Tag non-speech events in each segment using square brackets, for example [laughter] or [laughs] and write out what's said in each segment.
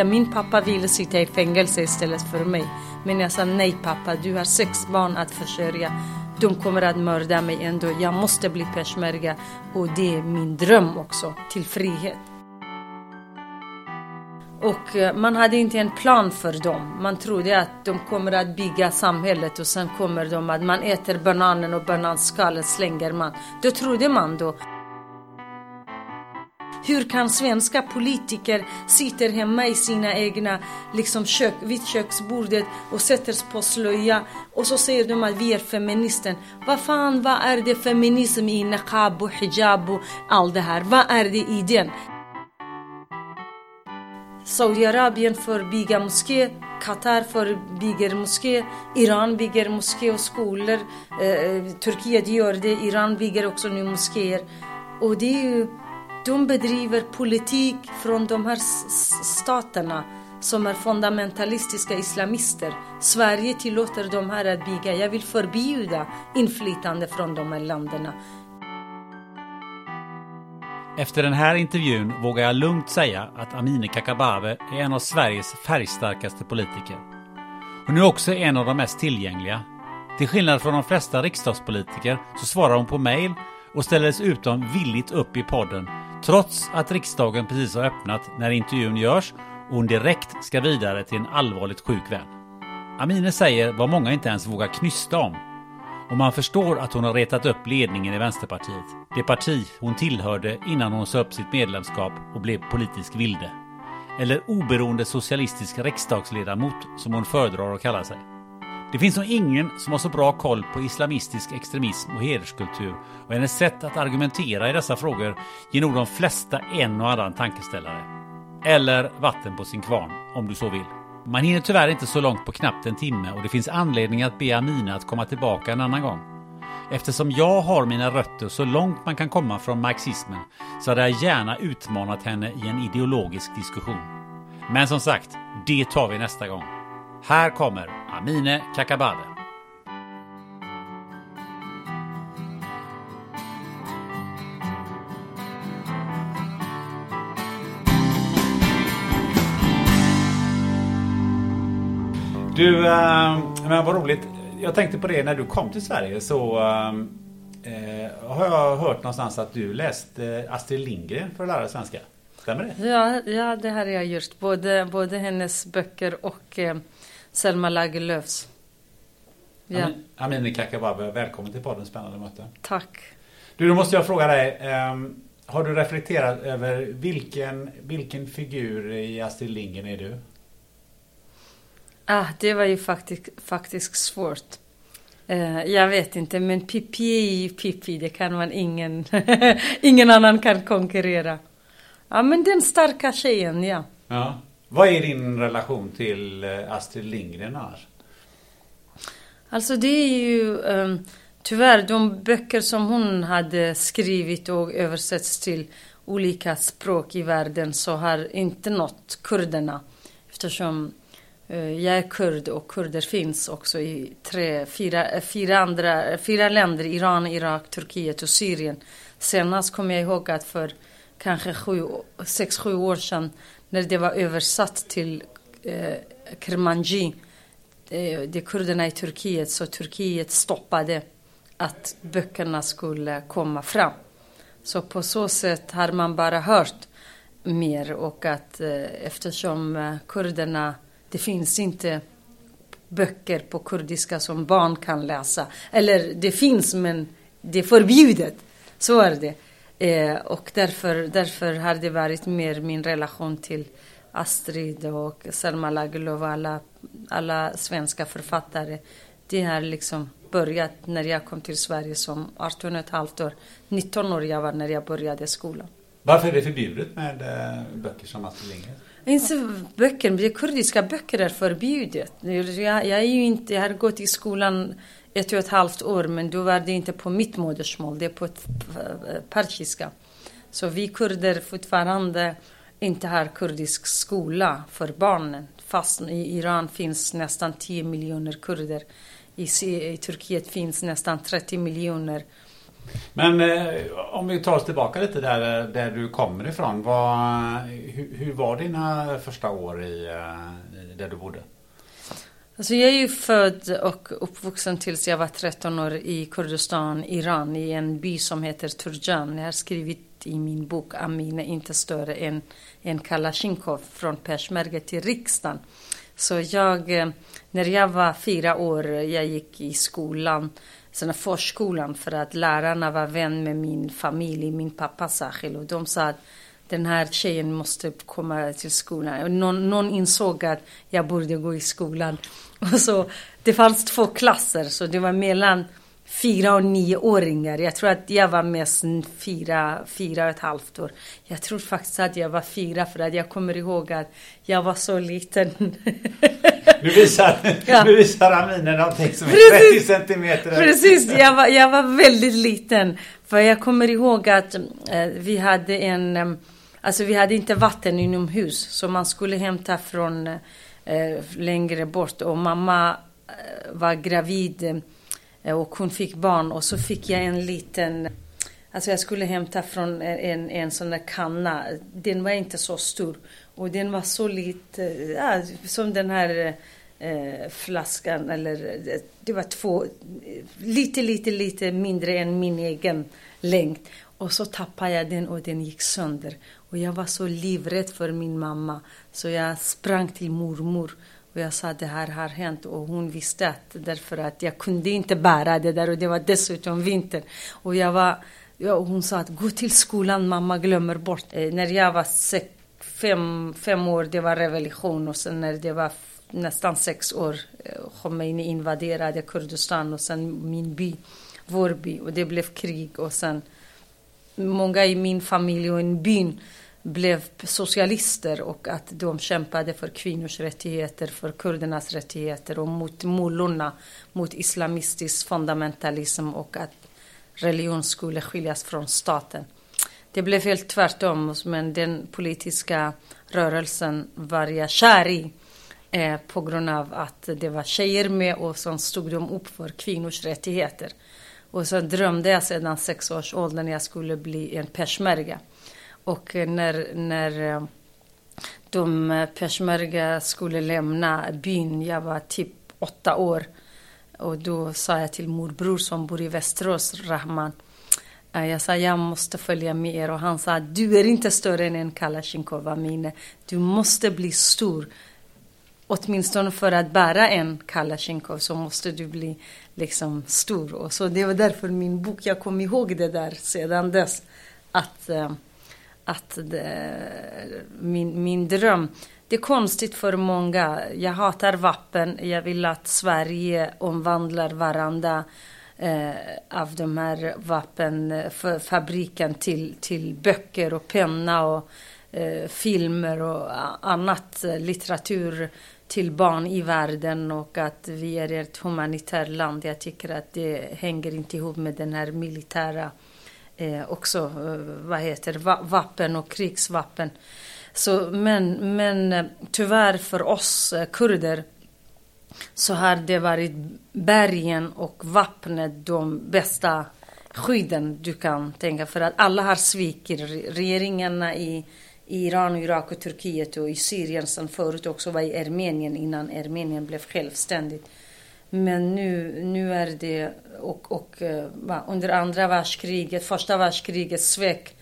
Ja, min pappa ville sitta i fängelse istället för mig. Men jag sa nej pappa, du har sex barn att försörja. De kommer att mörda mig ändå. Jag måste bli peshmerga. Och det är min dröm också, till frihet. Och eh, man hade inte en plan för dem. Man trodde att de kommer att bygga samhället och sen kommer de att man äter bananen och bananskalet slänger man. Då trodde man då. Hur kan svenska politiker sitta hemma i sina egna liksom kök, vid köksbordet och sätter på slöja och så säger de att vi är feminister. Vad fan, vad är det feminism i niqab och hijab och allt det här? Vad är det i den? Saudiarabien får bygga moské, Qatar får bygga moské, Iran bygger moské och skolor, eh, eh, Turkiet gör det, Iran bygger också nu moskéer. Och det är ju de bedriver politik från de här staterna som är fundamentalistiska islamister. Sverige tillåter de här att bygga. Jag vill förbjuda inflytande från de här länderna. Efter den här intervjun vågar jag lugnt säga att Amineh Kakabaveh är en av Sveriges färgstarkaste politiker. Hon är också en av de mest tillgängliga. Till skillnad från de flesta riksdagspolitiker så svarar hon på mail och ställer dessutom villigt upp i podden Trots att riksdagen precis har öppnat när intervjun görs och hon direkt ska vidare till en allvarligt sjuk vän. Amine säger vad många inte ens vågar knysta om. Och man förstår att hon har retat upp ledningen i Vänsterpartiet. Det parti hon tillhörde innan hon sa upp sitt medlemskap och blev politisk vilde. Eller oberoende socialistisk riksdagsledamot som hon föredrar att kalla sig. Det finns nog ingen som har så bra koll på islamistisk extremism och hederskultur och hennes sätt att argumentera i dessa frågor ger nog de flesta en och annan tankeställare. Eller vatten på sin kvarn, om du så vill. Man hinner tyvärr inte så långt på knappt en timme och det finns anledning att be Amina att komma tillbaka en annan gång. Eftersom jag har mina rötter så långt man kan komma från marxismen så hade jag gärna utmanat henne i en ideologisk diskussion. Men som sagt, det tar vi nästa gång. Här kommer Amine Kakabaveh. Du, äh, men vad roligt. Jag tänkte på det när du kom till Sverige så äh, har jag hört någonstans att du läste Astrid Lindgren för att lära dig svenska. Stämmer det? Ja, ja det har jag gjort. Både, både hennes böcker och eh, Selma Lagerlöfs. Ja. Amineh Kakabaveh, välkommen till podden Spännande möte. Tack. Du, då måste jag fråga dig. Um, har du reflekterat över vilken, vilken figur i Astrid Lindgren är du? Ah, det var ju faktiskt, faktiskt svårt. Uh, jag vet inte, men Pippi är ju Pippi. Det kan man ingen... [laughs] ingen annan kan konkurrera. Ja, men den starka tjejen, ja. Ja. Vad är din relation till eh, Astrid Lindgren här? Alltså det är ju um, tyvärr de böcker som hon hade skrivit och översätts till olika språk i världen så har inte nått kurderna. Eftersom uh, jag är kurd och kurder finns också i tre, fyra, eh, fyra, andra, fyra länder. Iran, Irak, Turkiet och Syrien. Senast kommer jag ihåg att för kanske sju, sex, sju år sedan när det var översatt till eh, Kermanji, eh, det är kurderna i Turkiet, så Turkiet stoppade att böckerna skulle komma fram. Så på så sätt har man bara hört mer och att eh, eftersom eh, kurderna, det finns inte böcker på kurdiska som barn kan läsa. Eller det finns men det är förbjudet. Så är det. Eh, och därför, därför har det varit mer min relation till Astrid och Selma Lagerlöf och alla, alla svenska författare. Det har liksom börjat när jag kom till Sverige som 18 och ett halvt år. 19 år jag var när jag började skolan. Varför är det förbjudet med böcker som Astrid Lindgren? Inte böcker, kurdiska böcker är förbjudet. Jag, jag, är ju inte, jag har gått i skolan ett och ett halvt år men då var det inte på mitt modersmål, det är på eh, persiska. Så vi kurder fortfarande inte har kurdisk skola för barnen. Fast i Iran finns nästan 10 miljoner kurder. I, I Turkiet finns nästan 30 miljoner. Men eh, om vi tar oss tillbaka lite där, eh, där du kommer ifrån. Vad, hur, hur var dina första år i, eh, där du bodde? Alltså jag är ju född och uppvuxen tills jag var 13 år i Kurdistan, Iran, i en by som heter Turjan. Jag har skrivit i min bok Amin är inte större än en Kalashnikov från Peshmerga till riksdagen. Så jag, eh, när jag var fyra år, jag gick i skolan, sen förskolan för att lärarna var vän med min familj, min pappa särskilt. Och de sa att den här tjejen måste komma till skolan. Någon, någon insåg att jag borde gå i skolan. Och så, det fanns två klasser, så det var mellan fyra och nioåringar. Jag tror att jag var mest fyra, fyra och ett halvt år. Jag tror faktiskt att jag var fyra för att jag kommer ihåg att jag var så liten. Nu visar, ja. nu visar Amine någonting som är Precis. 30 centimeter. Precis, jag var, jag var väldigt liten. För jag kommer ihåg att eh, vi hade en, eh, alltså vi hade inte vatten inomhus. Så man skulle hämta från eh, Eh, längre bort och mamma eh, var gravid eh, och hon fick barn och så fick jag en liten Alltså jag skulle hämta från en, en sån där kanna. Den var inte så stor. Och den var så lite, ja, som den här eh, flaskan eller det var två, lite, lite, lite mindre än min egen längd. Och så tappade jag den och den gick sönder. Och jag var så livrädd för min mamma. Så jag sprang till mormor och jag sa att det här har hänt och hon visste att därför att jag kunde inte bära det där och det var dessutom vinter. Och jag var, ja, och hon sa att gå till skolan, mamma glömmer bort. Eh, när jag var sex, fem, fem år, det var revolution och sen när det var nästan sex år, eh, Khomeini invaderade Kurdistan och sen min by, vår by och det blev krig och sen många i min familj och i byn blev socialister och att de kämpade för kvinnors rättigheter, för kurdernas rättigheter och mot mullorna, mot islamistisk fundamentalism och att religion skulle skiljas från staten. Det blev helt tvärtom, men den politiska rörelsen var jag kär i eh, på grund av att det var tjejer med och så stod de upp för kvinnors rättigheter. Och så drömde jag sedan sex års ålder när jag skulle bli en peshmerga. Och när, när eh, de eh, peshmerga skulle lämna byn, jag var typ åtta år. Och då sa jag till morbror som bor i Västerås, Rahman. Eh, jag sa jag måste följa med er och han sa du är inte större än en Kalashnikov Amine. Du måste bli stor. Åtminstone för att bära en Kalashnikov så måste du bli liksom stor. Och så det var därför min bok, jag kom ihåg det där sedan dess. Att att det, min, min dröm. Det är konstigt för många. Jag hatar vapen. Jag vill att Sverige omvandlar varandra eh, av de här vapenfabriken eh, till, till böcker och penna och eh, filmer och annat eh, litteratur till barn i världen och att vi är ett humanitärt land. Jag tycker att det hänger inte ihop med den här militära eh, också, eh, vad heter va vapen och krigsvapen. Så, men, men eh, tyvärr för oss eh, kurder så har det varit bergen och vapnet de bästa skydden du kan tänka för att alla har svikit regeringarna i Iran, Irak och Turkiet och i Syrien som förut också var i Armenien innan Armenien blev självständigt. Men nu, nu är det och, och eh, under andra världskriget, första världskriget svek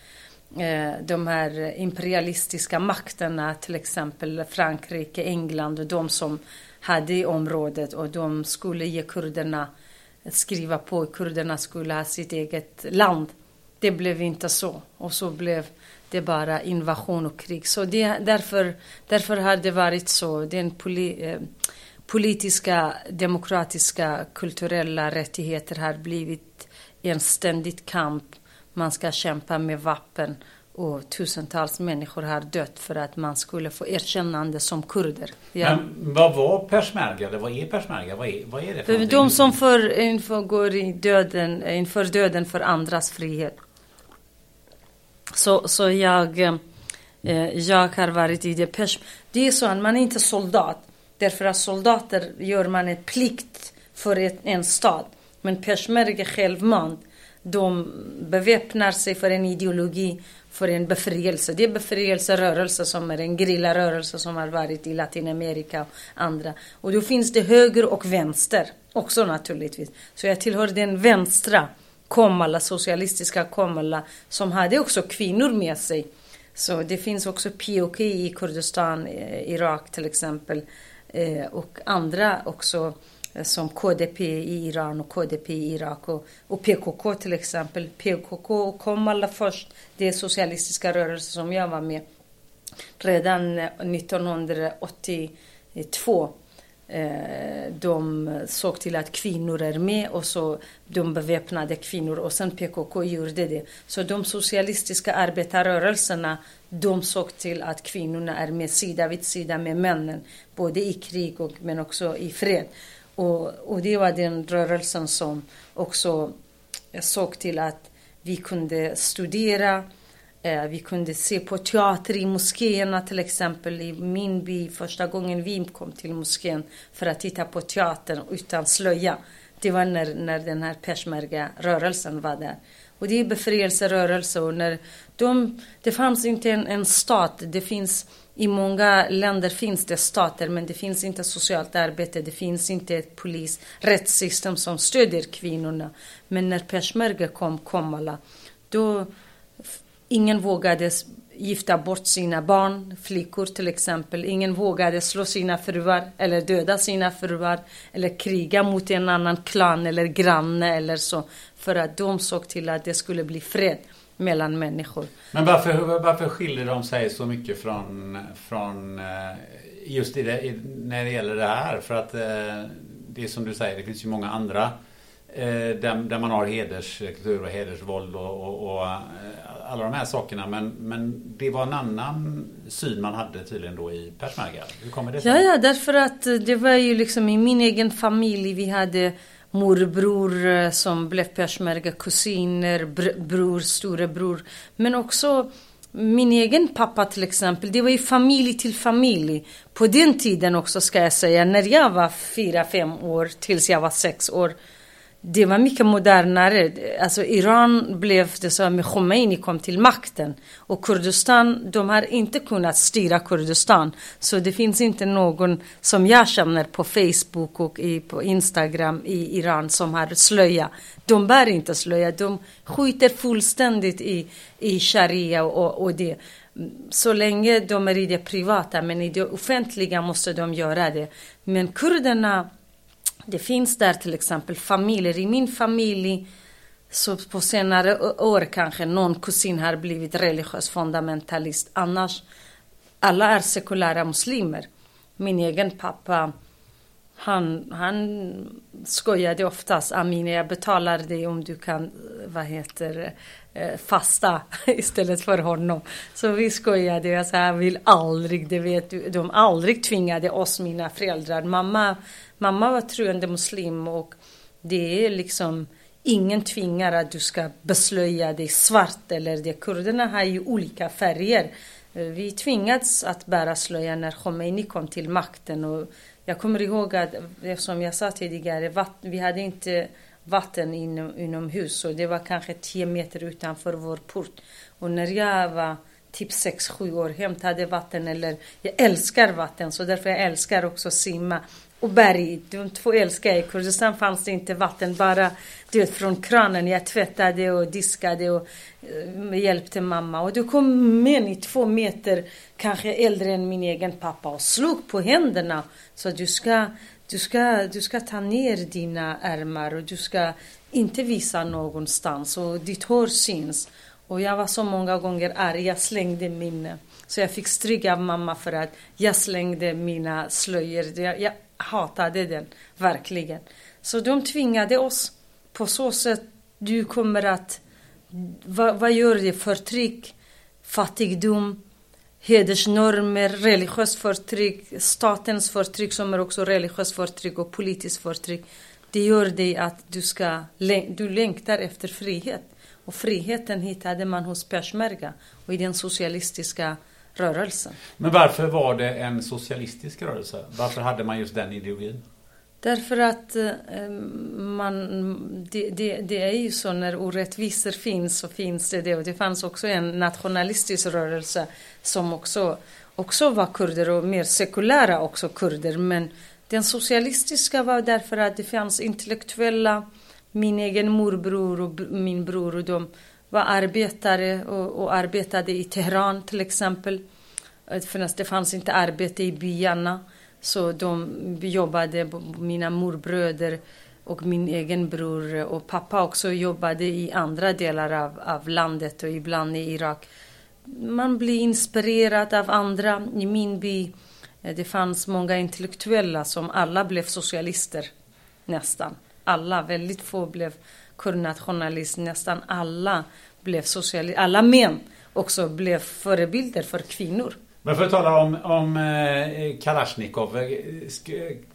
eh, de här imperialistiska makterna, till exempel Frankrike, England och de som hade i området och de skulle ge kurderna skriva på att kurderna skulle ha sitt eget land. Det blev inte så och så blev det bara invasion och krig. Så det, därför, därför har det varit så. Den poli, eh, politiska, demokratiska, kulturella rättigheter har blivit en ständig kamp. Man ska kämpa med vapen och tusentals människor har dött för att man skulle få erkännande som kurder. Ja. Men vad var persmerga? Eller vad är persmerga? Vad är, vad är det för De som för, inför, går i döden, inför döden för andras frihet. Så, så jag, eh, jag har varit i det. Pers det är så att man är inte soldat. Därför att soldater gör man en plikt för ett, en stad. Men peshmerga självmant. De beväpnar sig för en ideologi, för en befrielse. Det är befrielserörelse som är en grillarörelse som har varit i Latinamerika och andra. Och då finns det höger och vänster också naturligtvis. Så jag tillhör den vänstra Komala, socialistiska Komala, som hade också kvinnor med sig. Så det finns också POK i Kurdistan, eh, Irak till exempel. Eh, och andra också eh, som KDP i Iran och KDP i Irak och, och PKK till exempel. PKK kom allra först, det är socialistiska rörelser som jag var med redan eh, 1982 de såg till att kvinnor är med och så de beväpnade kvinnor och sen PKK gjorde det. Så de socialistiska arbetarrörelserna de såg till att kvinnorna är med sida vid sida med männen. Både i krig och, men också i fred. Och, och det var den rörelsen som också eh, såg till att vi kunde studera Eh, vi kunde se på teater i moskéerna till exempel. I min by, första gången vi kom till moskén för att titta på teatern utan slöja. Det var när, när den här peshmerga-rörelsen var där. Och det är befrielserörelser. och när de, det fanns inte en, en stat. Det finns i många länder finns det stater men det finns inte socialt arbete, det finns inte ett polis, rättssystem som stödjer kvinnorna. Men när peshmerga kom, kom alla, då Ingen vågade gifta bort sina barn, flickor till exempel. Ingen vågade slå sina fruar eller döda sina fruar eller kriga mot en annan klan eller granne eller så. För att de såg till att det skulle bli fred mellan människor. Men varför, varför skiljer de sig så mycket från, från eh, just i det, när det gäller det här? För att eh, det är som du säger, det finns ju många andra eh, där, där man har hederskultur och hedersvåld och, och, och alla de här sakerna men, men det var en annan syn man hade tydligen då i Persmerga. Hur kommer det sig? Ja, ja, därför att det var ju liksom i min egen familj vi hade morbror eh, som blev peshmerga-kusiner, bror, storebror. Men också min egen pappa till exempel, det var ju familj till familj. På den tiden också ska jag säga, när jag var fyra, fem år tills jag var sex år det var mycket modernare. Alltså Iran blev det så med Khomeini kom till makten. Och Kurdistan, de har inte kunnat styra Kurdistan. Så det finns inte någon som jag känner på Facebook och i, på Instagram i Iran som har slöja. De bär inte slöja. De skiter fullständigt i, i sharia och, och det. Så länge de är i det privata, men i det offentliga måste de göra det. Men kurderna det finns där till exempel familjer. I min familj så på senare år kanske någon kusin har blivit religiös fundamentalist. Annars, alla är sekulära muslimer. Min egen pappa, han, han skojade oftast. Amine, jag betalar dig om du kan, eh, vad heter eh, fasta [laughs] istället för honom. Så vi skojade. Jag sa, jag vill aldrig, det vet du. De aldrig tvingade oss, mina föräldrar. Mamma Mamma var troende muslim och det är liksom Ingen tvingar att du ska beslöja dig svart eller det. Kurderna har ju olika färger. Eh, vi tvingades att bära slöja när Khomeini kom till makten. Och jag kommer ihåg att, eh, som jag sa tidigare, vi hade inte vatten inom, inomhus och det var kanske 10 meter utanför vår port. Och när jag var typ 6-7 år hämtade vatten eller jag älskar vatten så därför jag älskar också simma och berg. De två älskar jag. I Kurdistan fanns det inte vatten, bara du vet, från kranen. Jag tvättade och diskade och eh, hjälpte mamma. Och då kom män i två meter, kanske äldre än min egen pappa och slog på händerna. Så du ska, du ska, du ska ta ner dina ärmar och du ska inte visa någonstans och ditt hår syns. Och jag var så många gånger arg. Jag slängde min... Så jag fick stryk av mamma för att jag slängde mina slöjor. Jag, jag hatade den, verkligen. Så de tvingade oss på så sätt. Du kommer att... Vad, vad gör det? Förtryck, fattigdom, hedersnormer, religiöst förtryck, statens förtryck som är också religiöst förtryck och politiskt förtryck. Det gör dig att du, ska, du längtar efter frihet. Och friheten hittade man hos peshmerga och i den socialistiska rörelsen. Men varför var det en socialistisk rörelse? Varför hade man just den ideologin? Därför att eh, man, det, det, det, är ju så när orättvisor finns så finns det det. Och det fanns också en nationalistisk rörelse som också, också var kurder och mer sekulära också kurder. Men den socialistiska var därför att det fanns intellektuella min egen morbror och min bror och de var arbetare och, och arbetade i Teheran till exempel. Eh, det fanns inte arbete i byarna. Så de jobbade, mina morbröder och min egen bror och pappa också jobbade i andra delar av, av landet och ibland i Irak. Man blir inspirerad av andra. I min by eh, det fanns många intellektuella som alla blev socialister, nästan alla, väldigt få blev kurdnationalist, nästan alla blev socialister, alla män också blev förebilder för kvinnor. Men för att tala om, om eh, Kalashnikov. Eh,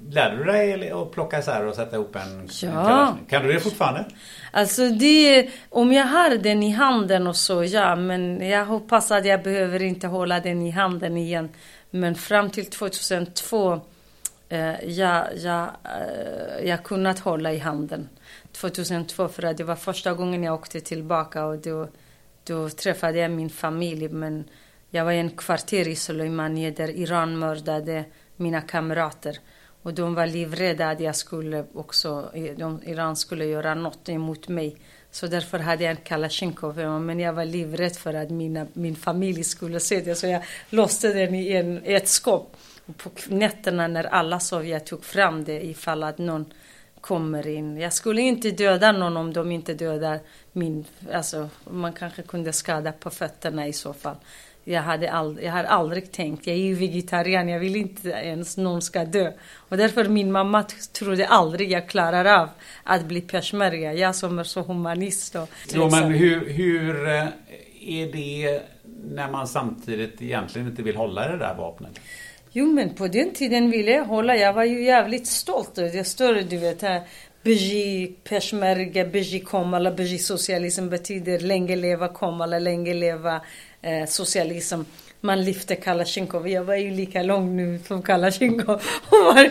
lärde du dig att plocka isär och sätta ihop en, ja. Kalashnikov? Kan du det fortfarande? Alltså det, om jag har den i handen och så, ja. Men jag hoppas att jag behöver inte hålla den i handen igen. Men fram till 2002 Eh, jag, jag, eh, jag kunnat hålla i handen 2002 för att det var första gången jag åkte tillbaka och då, då träffade jag min familj men jag var i en kvarter i Soleimanie där Iran mördade mina kamrater och de var livrädda att jag skulle också, de, Iran skulle göra något emot mig. Så därför hade jag en Kalashnikov men jag var livrädd för att mina, min familj skulle se det så jag låste den i en, ett skåp på nätterna när alla sov, jag tog fram det ifall att någon kommer in. Jag skulle inte döda någon om de inte dödar min... Alltså, man kanske kunde skada på fötterna i så fall. Jag, hade all, jag har aldrig tänkt, jag är ju vegetarian, jag vill inte ens någon ska dö. Och därför min mamma trodde aldrig jag klarar av att bli peshmerga. Jag som är så humanist. Och, jo, men hur, hur eh, är det när man samtidigt egentligen inte vill hålla det där vapnet? Jo men på den tiden ville jag hålla, jag var ju jävligt stolt. Det står du vet här, Beji peshmerga, beji komala, beji socialism betyder länge leva komala, länge leva eh, socialism man lyfte Kalashnikov. Jag var ju lika lång nu som Kalashnikov. [laughs] Hon var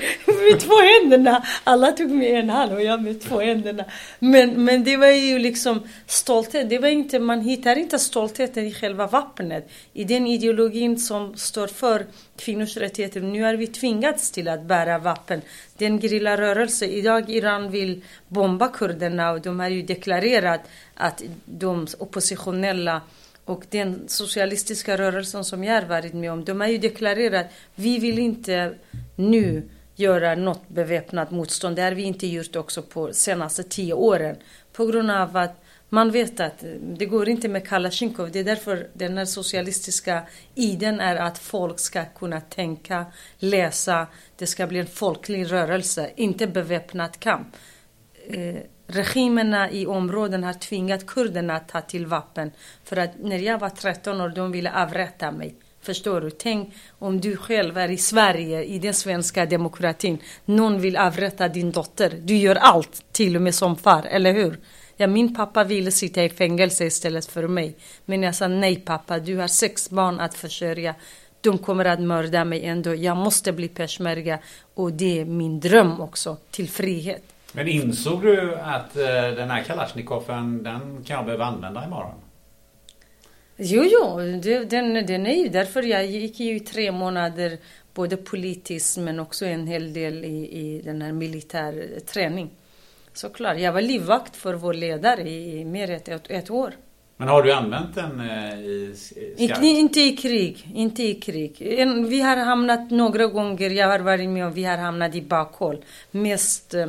med två händerna. Alla tog med en hand och jag med två händerna. Men, men det var ju liksom stolthet. Det var inte, man hittar inte stoltheten i själva vapnet. I den ideologin som står för kvinnors rättigheter. Nu har vi tvingats till att bära vapen. Den rörelse. Idag Iran vill bomba kurderna och de har ju deklarerat att de oppositionella och den socialistiska rörelsen som jag har varit med om, de har ju deklarerat vi vill inte nu göra något beväpnat motstånd. Det har vi inte gjort också på senaste tio åren. På grund av att man vet att det går inte med Kalashnikov. Det är därför den här socialistiska idén är att folk ska kunna tänka, läsa. Det ska bli en folklig rörelse, inte beväpnad kamp. Eh, Regimerna i områden har tvingat kurderna att ta till vapen. För att när jag var 13 år, de ville avrätta mig. Förstår du? Tänk om du själv är i Sverige, i den svenska demokratin. Någon vill avrätta din dotter. Du gör allt, till och med som far, eller hur? Ja, min pappa ville sitta i fängelse istället för mig. Men jag sa nej pappa, du har sex barn att försörja. De kommer att mörda mig ändå. Jag måste bli peshmerga. Och det är min dröm också, till frihet. Men insåg du att eh, den här kalasjnikoven, den kan jag behöva använda imorgon? Jo, jo, den, den är ju därför jag gick ju i tre månader både politiskt men också en hel del i, i den här militär träning. Såklart, jag var livvakt för vår ledare i mer än ett, ett år. Men har du använt den eh, i skarpt? Inte i krig, inte i krig. vi har hamnat några gånger, jag har varit med och vi har hamnat i bakhåll. Mest eh,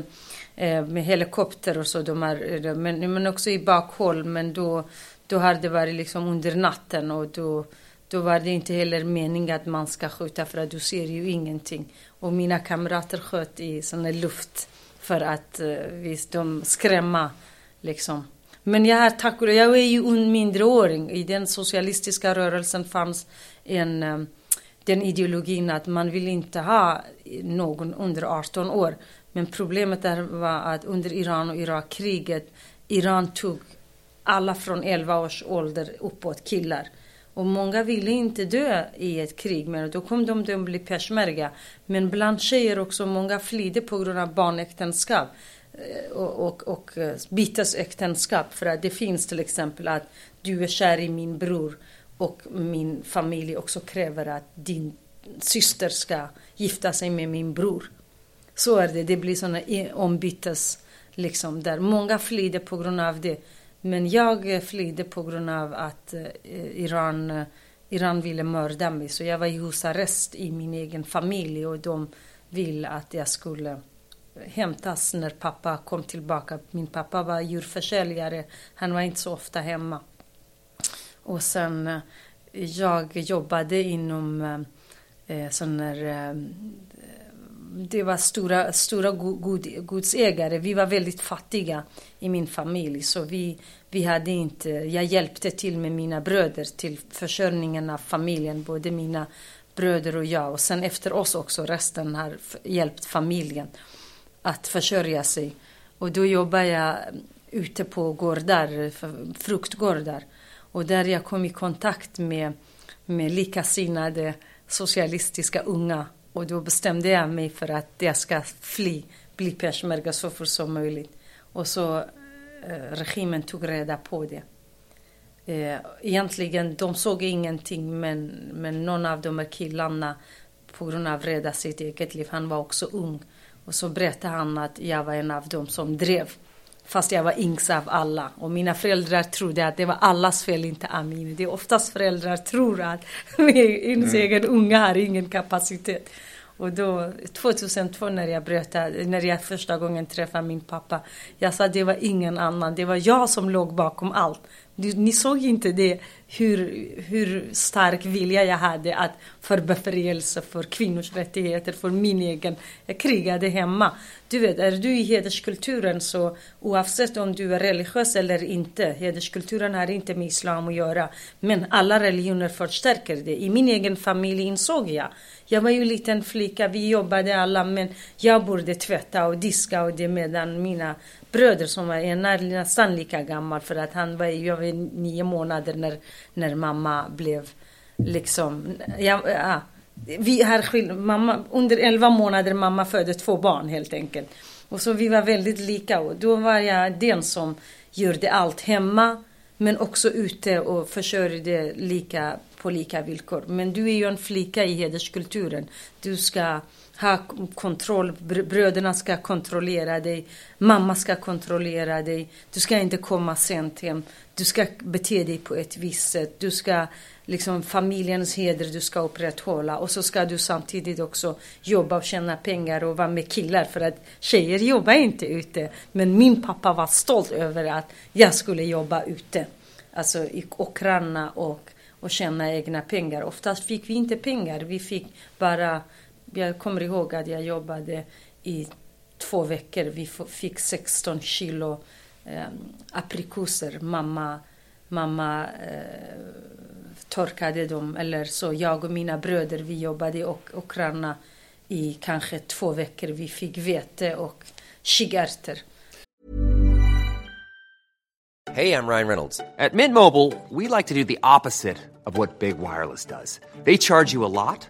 Eh, med helikopter och så, de har, eh, men, men också i bakhåll. Men då, då har det varit liksom under natten och då, då var det inte heller meningen att man ska skjuta för att du ser ju ingenting. Och mina kamrater sköt i sån här luft för att eh, visst, de skrämma liksom. Men jag har tack och jag är ju en mindreåring. I den socialistiska rörelsen fanns en, den ideologin att man vill inte ha någon under 18 år. Men problemet där var att under Iran och Irakkriget, Iran tog alla från 11 års ålder uppåt killar. Och många ville inte dö i ett krig, men då kom de att bli peshmerga. Men bland tjejer också, många flydde på grund av barnäktenskap eh, och, och, och eh, bytesäktenskap. För att det finns till exempel att du är kär i min bror och min familj också kräver att din syster ska gifta sig med min bror. Så är det, det blir sådana ombytes, liksom, där många flydde på grund av det. Men jag eh, flydde på grund av att eh, Iran, eh, Iran ville mörda mig. Så jag var i husarrest i min egen familj och de ville att jag skulle hämtas när pappa kom tillbaka. Min pappa var djurförsäljare. Han var inte så ofta hemma. Och sen eh, jag jobbade inom eh, sån här det var stora, stora god, godsägare. Vi var väldigt fattiga i min familj. Så vi, vi hade inte, jag hjälpte till med mina bröder till försörjningen av familjen. Både mina bröder och jag. Och sen efter oss också, resten har hjälpt familjen att försörja sig. Och då jobbade jag ute på gårdar, fruktgårdar. Och där jag kom i kontakt med, med likasinnade socialistiska unga och då bestämde jag mig för att jag ska fly, bli peshmerga så fort som möjligt. Och så eh, regimen tog reda på det. Eh, egentligen, de såg ingenting men, men någon av de här killarna på grund av rädda sitt eget liv, han var också ung. Och så berättade han att jag var en av dem som drev. Fast jag var yngst av alla. Och mina föräldrar trodde att det var allas fel, inte Amin. Det är oftast föräldrar tror att [laughs] ens mm. egen unga har ingen kapacitet. Och då, 2002 när jag bröt, när jag första gången träffade min pappa, jag sa att det var ingen annan, det var jag som låg bakom allt. Ni såg inte det, hur, hur stark vilja jag hade att för befrielse, för kvinnors rättigheter, för min egen. Jag krigade hemma. Du vet, är du i hederskulturen så oavsett om du är religiös eller inte, hederskulturen har inte med islam att göra. Men alla religioner förstärker det. I min egen familj insåg jag. Jag var ju en liten flicka, vi jobbade alla men jag borde tvätta och diska och det medan mina bröder som var nästan lika gammal för att han var, jag var nio månader när, när mamma blev liksom, ja, ja, vi har skil, mamma, under elva månader mamma födde två barn helt enkelt. Och så vi var väldigt lika och då var jag den som gjorde allt hemma men också ute och försörjde lika på lika villkor. Men du är ju en flicka i hederskulturen. Du ska ha kontroll, bröderna ska kontrollera dig, mamma ska kontrollera dig, du ska inte komma sent hem, du ska bete dig på ett visst sätt, du ska liksom familjens heder du ska upprätthålla. Och så ska du samtidigt också jobba och tjäna pengar och vara med killar för att tjejer jobbar inte ute. Men min pappa var stolt över att jag skulle jobba ute, alltså i åkrarna och, och tjäna egna pengar. Oftast fick vi inte pengar, vi fick bara jag kommer ihåg att jag jobbade i två veckor. Vi fick 16 kilo eh, aprikoser. Mamma, mamma eh, torkade dem. Eller så jag och mina bröder vi jobbade i okrarna i kanske två veckor. Vi fick vete och kikärtor. Hej, jag Ryan Reynolds. På Mint Mobile, we like to do the opposite of what Big Wireless does. They charge you a lot,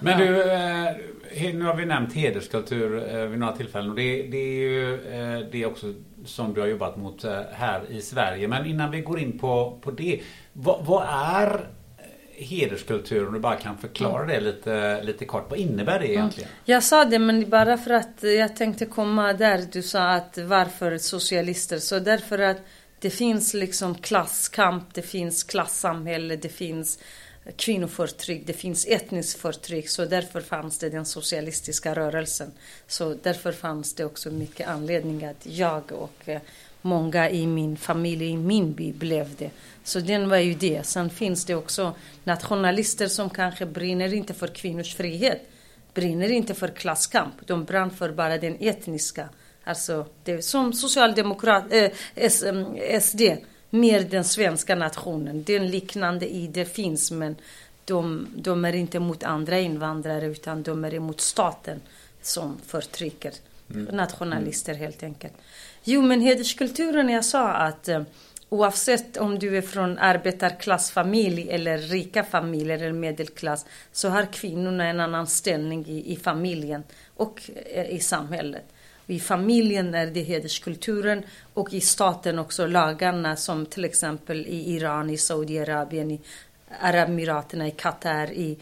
Men du, eh, nu har vi nämnt hederskultur eh, vid några tillfällen och det, det är ju eh, det också som du har jobbat mot här i Sverige. Men innan vi går in på, på det, vad, vad är hederskultur? Om du bara kan förklara det lite, lite kort. Vad innebär det egentligen? Jag sa det men bara för att jag tänkte komma där du sa att varför socialister? Så därför att det finns liksom klasskamp, det finns klassamhälle, det finns kvinnoförtryck, det finns etniskt förtryck. Så därför fanns det den socialistiska rörelsen. Så därför fanns det också mycket anledning att jag och eh, många i min familj, i min by blev det. Så den var ju det. Sen finns det också nationalister som kanske brinner inte för kvinnors frihet. Brinner inte för klasskamp. De brann för bara den etniska. Alltså, det är som socialdemokrat, eh, eh, SD. Mer den svenska nationen. Den liknande i det finns men de, de är inte mot andra invandrare utan de är emot staten som förtrycker. Nationalister helt enkelt. Jo men hederskulturen, jag sa att eh, oavsett om du är från arbetarklassfamilj eller rika familjer eller medelklass så har kvinnorna en annan ställning i, i familjen och eh, i samhället. I familjen är det hederskulturen och i staten också lagarna som till exempel i Iran, i Saudiarabien, i Arabemiraten, i Qatar, i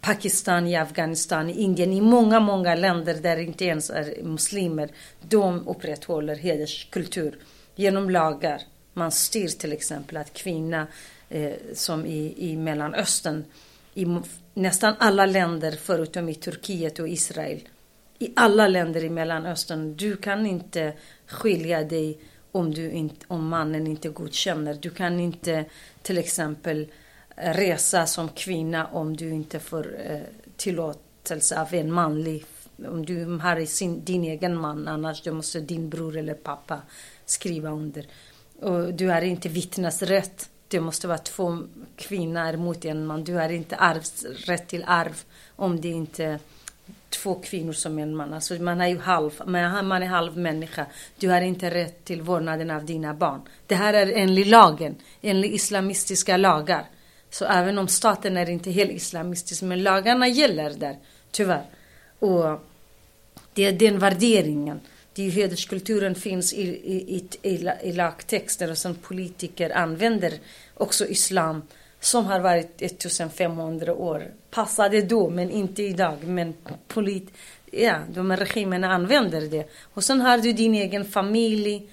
Pakistan, i Afghanistan, i Indien, i många, många länder där det inte ens är muslimer. De upprätthåller hederskultur genom lagar. Man styr till exempel att kvinna, eh, som i, i Mellanöstern, i nästan alla länder förutom i Turkiet och Israel, i alla länder i Mellanöstern, du kan inte skilja dig om, du inte, om mannen inte godkänner. Du kan inte till exempel resa som kvinna om du inte får eh, tillåtelse av en manlig om du har sin, din egen man, annars måste din bror eller pappa skriva under. Och du har inte vittnesrätt. Det måste vara två kvinnor mot en man. Du har inte arvs, rätt till arv om det inte två kvinnor som en man. Alltså man är ju halv, man är halv människa. Du har inte rätt till vårdnaden av dina barn. Det här är enligt lagen, enligt islamistiska lagar. Så även om staten är inte helt islamistisk, men lagarna gäller där, tyvärr. Och det är den värderingen. Det är hederskulturen finns i, i, i, i, i lagtexter och som politiker använder också islam som har varit 1500 år. Passade då, men inte idag. Men polit, ja, de regimerna använder det. Och sen har du din egen familj,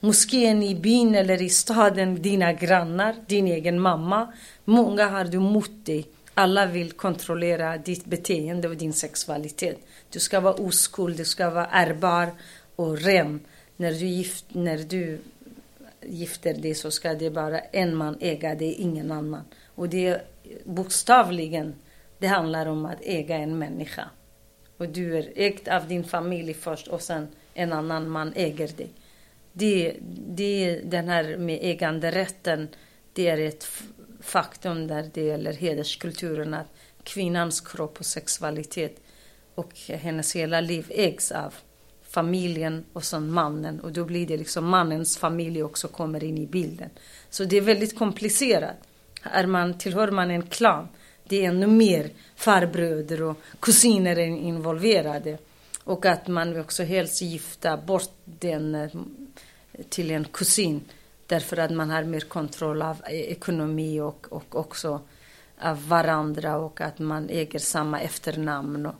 moskén i byn eller i staden, dina grannar, din egen mamma. Många har du mot dig. Alla vill kontrollera ditt beteende och din sexualitet. Du ska vara oskuld, du ska vara ärbar och ren. När du, gift, när du gifter dig så ska det bara en man äga dig, ingen annan. Och det är bokstavligen, det handlar om att äga en människa. Och du är ägd av din familj först och sen en annan man äger dig. Det, det, den här med äganderätten, det är ett faktum där det gäller hederskulturen att kvinnans kropp och sexualitet och hennes hela liv ägs av familjen och sen mannen och då blir det liksom mannens familj också kommer in i bilden. Så det är väldigt komplicerat. Är man, tillhör man en klan, det är ännu mer farbröder och kusiner involverade. Och att man också helst gifta bort den eh, till en kusin. Därför att man har mer kontroll av eh, ekonomi och, och också av varandra och att man äger samma efternamn. Och,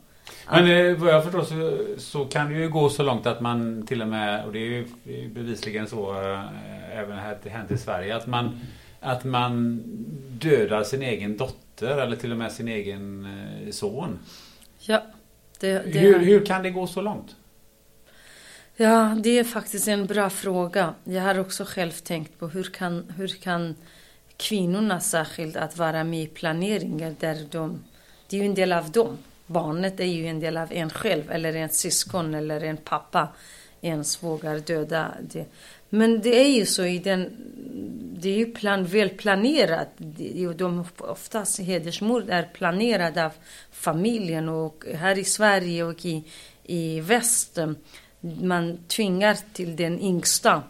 men eh, vad jag förstår så, så, kan det ju gå så långt att man till och med, och det är ju bevisligen så eh, även här hänt i Sverige, att man, att man dödar sin egen dotter eller till och med sin egen eh, son. Ja. Det, det hur, hur kan det gå så långt? Ja, det är faktiskt en bra fråga. Jag har också själv tänkt på hur kan, hur kan kvinnorna särskilt att vara med i planeringen där de, det är ju en del av dem. Barnet är ju en del av en själv eller en syskon eller en pappa ens vågar döda det. Men det är ju så i den, det är ju plan, välplanerat. De, oftast hedersmord är planerade av familjen och här i Sverige och i, i väst man tvingar till den yngsta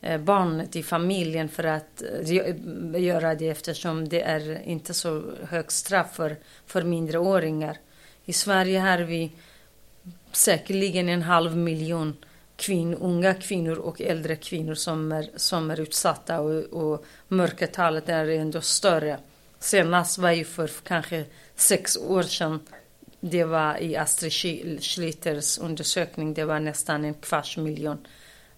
eh, barnet i familjen för att eh, göra det eftersom det är inte så högt straff för, för mindreåringar. I Sverige har vi säkerligen en halv miljon kvinn, unga kvinnor och äldre kvinnor som är, som är utsatta och, och mörkertalet är ändå större. Senast var ju för kanske sex år sedan det var i Astrid Schlitters undersökning, det var nästan en kvarts miljon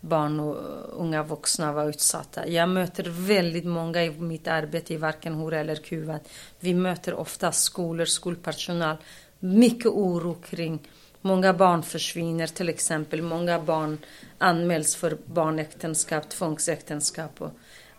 barn och unga vuxna var utsatta. Jag möter väldigt många i mitt arbete i varken hora eller kuvad. Vi möter ofta skolor, skolpersonal. Mycket oro kring Många barn försvinner till exempel. Många barn anmäls för barnäktenskap, tvångsäktenskap. Och,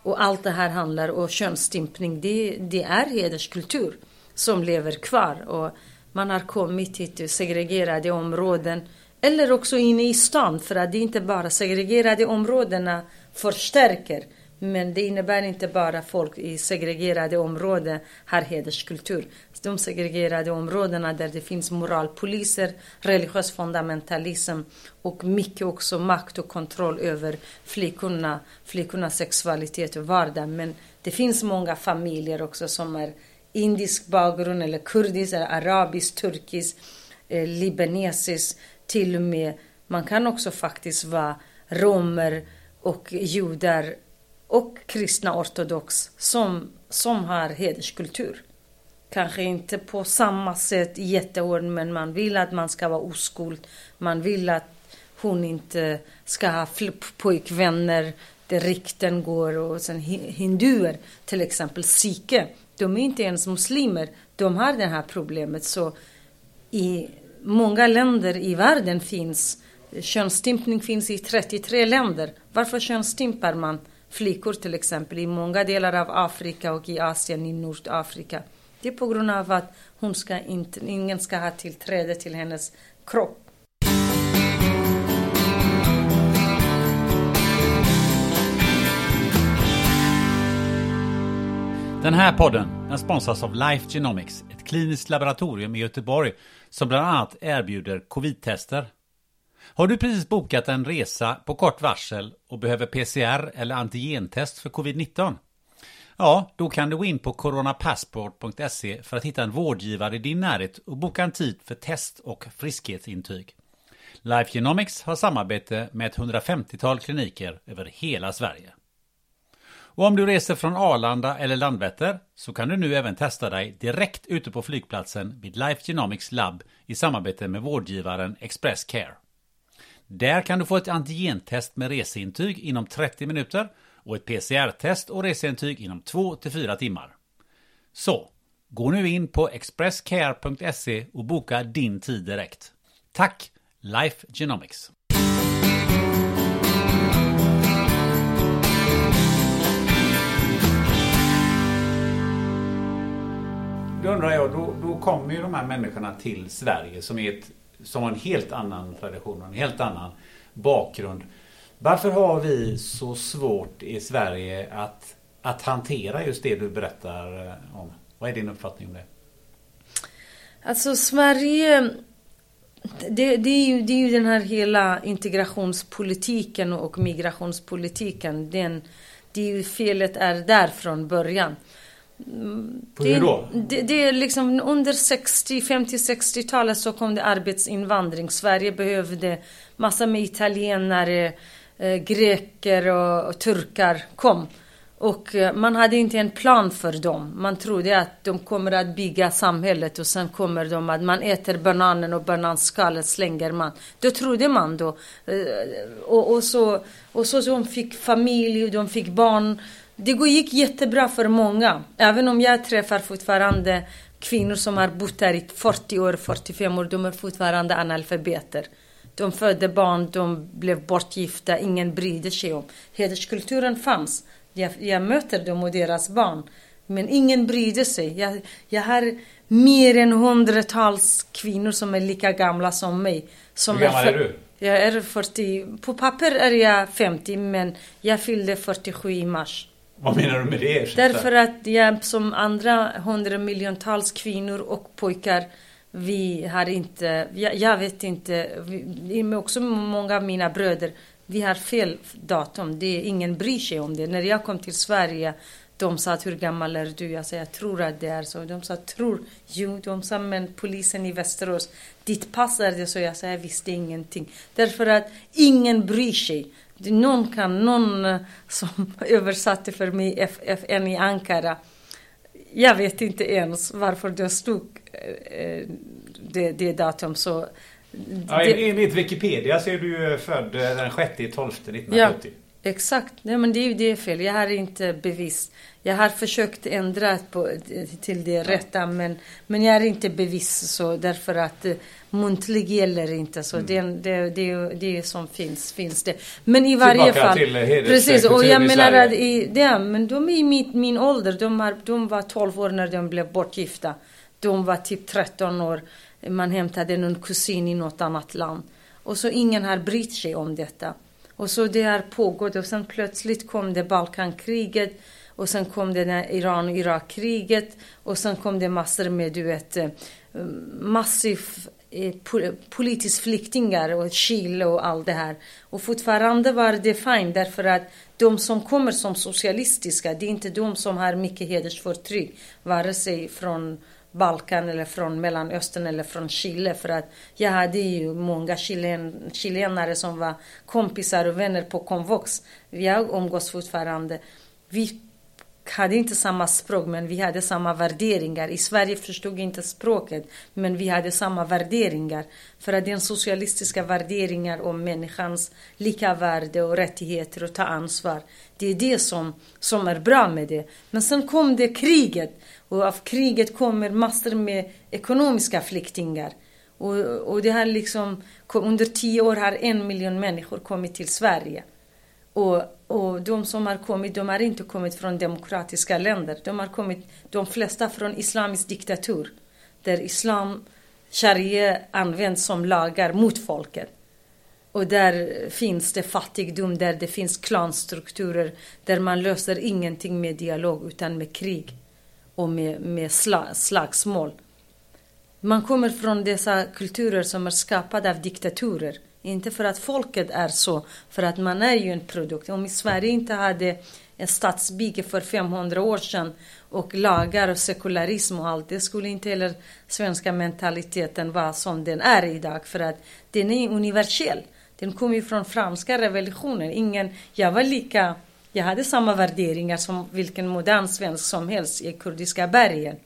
och allt det här handlar om könsstympning. Det, det är hederskultur som lever kvar. Och man har kommit till segregerade områden eller också inne i stan för att det inte bara segregerade områdena förstärker men det innebär inte bara folk i segregerade områden har hederskultur. De segregerade områdena där det finns moralpoliser, religiös fundamentalism och mycket också makt och kontroll över flickorna, flickornas sexualitet och vardag. Men det finns många familjer också som är indisk bakgrund eller kurdisk, eller arabisk, turkisk, eh, libanesisk, till och med. Man kan också faktiskt vara romer och judar och kristna ortodox som, som har hederskultur. Kanske inte på samma sätt jättehårt men man vill att man ska vara oskuld. Man vill att hon inte ska ha pojkvänner där rykten går och sen hinduer till exempel sikhe de är inte ens muslimer. De har det här problemet. Så i många länder i världen finns könsstympning finns i 33 länder. Varför könsstympar man flickor till exempel i många delar av Afrika och i Asien, i Nordafrika? Det är på grund av att hon ska inte, ingen ska ha tillträde till hennes kropp. Den här podden den sponsras av Life Genomics, ett kliniskt laboratorium i Göteborg som bland annat erbjuder covid-tester. Har du precis bokat en resa på kort varsel och behöver PCR eller antigentest för covid-19? Ja, då kan du gå in på coronapassport.se för att hitta en vårdgivare i din närhet och boka en tid för test och friskhetsintyg. Life Genomics har samarbete med ett 150-tal kliniker över hela Sverige. Och om du reser från Arlanda eller Landvetter så kan du nu även testa dig direkt ute på flygplatsen vid Life Genomics Lab i samarbete med vårdgivaren Express Care. Där kan du få ett antigentest med reseintyg inom 30 minuter och ett PCR-test och reseintyg inom 2-4 timmar. Så, gå nu in på expresscare.se och boka din tid direkt. Tack, Life Genomics! Då undrar jag, då, då kommer ju de här människorna till Sverige som, är ett, som har en helt annan tradition och en helt annan bakgrund. Varför har vi så svårt i Sverige att att hantera just det du berättar eh, om? Vad är din uppfattning om det? Alltså Sverige, det, det, är ju, det är ju den här hela integrationspolitiken och migrationspolitiken. Den, det är ju felet är där från början. På hur då? Det, det, är liksom under 60, 50, 60-talet så kom det arbetsinvandring. Sverige behövde massa med italienare, eh, greker och, och turkar kom. Och eh, man hade inte en plan för dem. Man trodde att de kommer att bygga samhället och sen kommer de att man äter bananen och bananskalet slänger man. Då trodde man då. Eh, och, och, så, och så de fick familj, de fick barn. Det gick jättebra för många. Även om jag träffar fortfarande kvinnor som har bott här i 40 år, 45 år. De är fortfarande analfabeter. De födde barn, de blev bortgifta, ingen brydde sig om. Hederskulturen fanns. Jag, jag möter dem och deras barn. Men ingen brydde sig. Jag, jag har mer än hundratals kvinnor som är lika gamla som mig. Som Hur gammal är, är du? Jag är 40. På papper är jag 50 men jag fyllde 47 i mars. Vad menar du med det? Därför att jag som andra hundramiljontals kvinnor och pojkar vi har inte, jag, jag vet inte, vi, också många av mina bröder vi har fel datum. Det ingen bryr sig om det. När jag kom till Sverige de sa hur gammal är du? Jag sa jag tror att det är så. De sa tror? Jo, de sa men polisen i Västerås. Ditt pass är det så. Jag sa jag visste ingenting. Därför att ingen bryr sig. Någon kan, någon eh, som [laughs] översatte för mig FN i Ankara. Jag vet inte ens varför det stod eh, det, det datum. Så Ja, enligt Wikipedia så är du född eh, den 6 12 1970. Ja, exakt. Nej, men det är ju det fel. Jag har inte bevis. Jag har försökt ändra på, till det rätta men, men jag har inte bevis så därför att eh, muntlig gäller inte så mm. det, det, det, det som finns, finns det. Men i varje Tillbaka fall. till precis, och jag menar att i, det, men de är i min, min ålder. De, har, de var 12 år när de blev bortgifta. De var typ 13 år man hämtade någon kusin i något annat land. Och så ingen har brytt sig om detta. Och så det har pågått och sen plötsligt kom det Balkankriget och sen kom det Iran och Irakkriget och sen kom det massor med du vet eh, massiv eh, politisk flyktingar och Chile och allt det här. Och fortfarande var det fint därför att de som kommer som socialistiska, det är inte de som har mycket hedersförtryck, vare sig från Balkan eller från Mellanöstern eller från Chile för att jag hade ju många chilen, chilenare som var kompisar och vänner på komvux. Jag umgås fortfarande. Vi hade inte samma språk men vi hade samma värderingar. I Sverige förstod inte språket men vi hade samma värderingar. För att den socialistiska värderingar om människans lika värde och rättigheter och ta ansvar. Det är det som, som är bra med det. Men sen kom det kriget och av kriget kommer massor med ekonomiska flyktingar. Och, och det har liksom, under tio år har en miljon människor kommit till Sverige. Och, och de som har kommit, de har inte kommit från demokratiska länder. De har kommit, de flesta från islamisk diktatur. Där islam, sharia används som lagar mot folket. Och där finns det fattigdom, där det finns klanstrukturer, där man löser ingenting med dialog utan med krig och med, med slagsmål. Man kommer från dessa kulturer som är skapade av diktaturer. Inte för att folket är så, för att man är ju en produkt. Om Sverige inte hade en stadsbygge för 500 år sedan och lagar och sekularism och allt, det skulle inte heller svenska mentaliteten vara som den är idag. För att den är universell. Den kommer ju från franska revolutionen. Ingen, jag var lika jag hade samma värderingar som vilken modern svensk som helst i kurdiska bergen.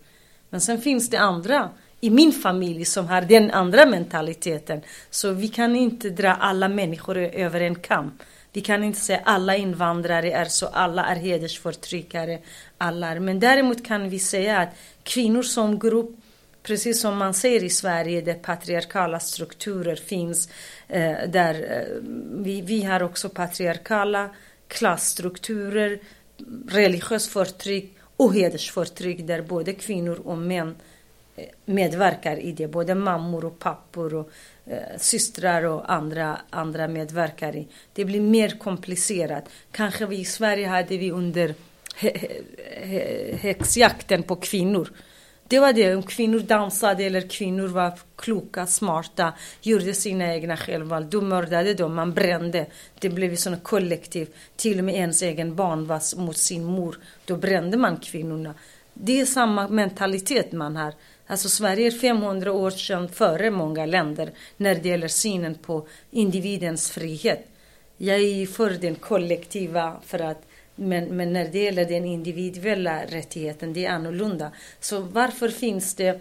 Men sen finns det andra i min familj som har den andra mentaliteten. Så vi kan inte dra alla människor över en kam. Vi kan inte säga alla invandrare är så, alla är hedersförtryckare. Alla är. Men däremot kan vi säga att kvinnor som grupp, precis som man säger i Sverige där patriarkala strukturer finns, eh, där eh, vi, vi har också patriarkala klassstrukturer, religiöst förtryck och hedersförtryck där både kvinnor och män eh, medverkar i det. Både mammor och pappor och eh, systrar och andra, andra medverkar i. Det blir mer komplicerat. Kanske vi i Sverige hade vi under häxjakten på kvinnor. Det var det, om kvinnor dansade eller kvinnor var kloka, smarta, gjorde sina egna självval, då mördade de, man brände. Det blev ju kollektiv. Till och med ens egen barn var mot sin mor. Då brände man kvinnorna. Det är samma mentalitet man har. Alltså Sverige är 500 år sedan före många länder när det gäller synen på individens frihet. Jag är för den kollektiva för att men, men när det gäller den individuella rättigheten, det är annorlunda. Så varför finns det?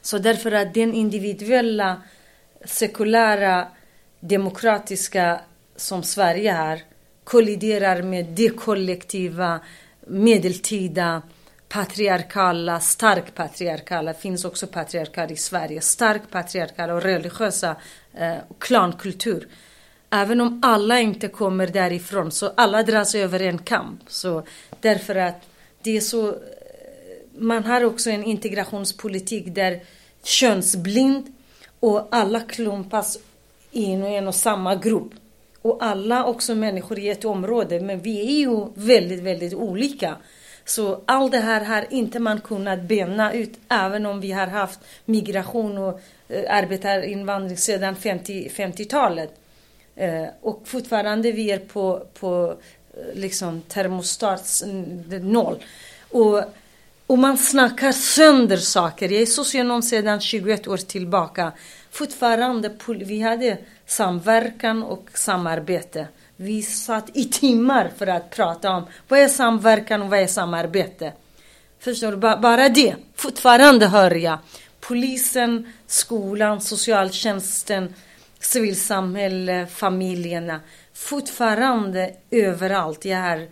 Så därför att den individuella, sekulära, demokratiska som Sverige har kolliderar med det kollektiva, medeltida, patriarkala, stark patriarkala, finns också patriarkal i Sverige, stark patriarkala och religiösa eh, klankultur. Även om alla inte kommer därifrån så alla dras över en kamp. Så därför att det är så... Eh, man har också en integrationspolitik där könsblind och alla klumpas in i en och samma grupp. Och alla också människor i ett område, men vi är ju väldigt, väldigt olika. Så allt det här har inte man kunnat bena ut, även om vi har haft migration och eh, arbetarinvandring sedan 50, 50-talet. Eh, och fortfarande vi är på, på eh, liksom termostats noll. Och, och man snackar sönder saker. Jag är socionom sedan 21 år tillbaka. Fortfarande, vi hade samverkan och samarbete. Vi satt i timmar för att prata om vad är samverkan och vad är samarbete. Förstår du? Bara det. Fortfarande hör jag polisen, skolan, socialtjänsten civilsamhälle, familjerna. Fortfarande överallt. Jag har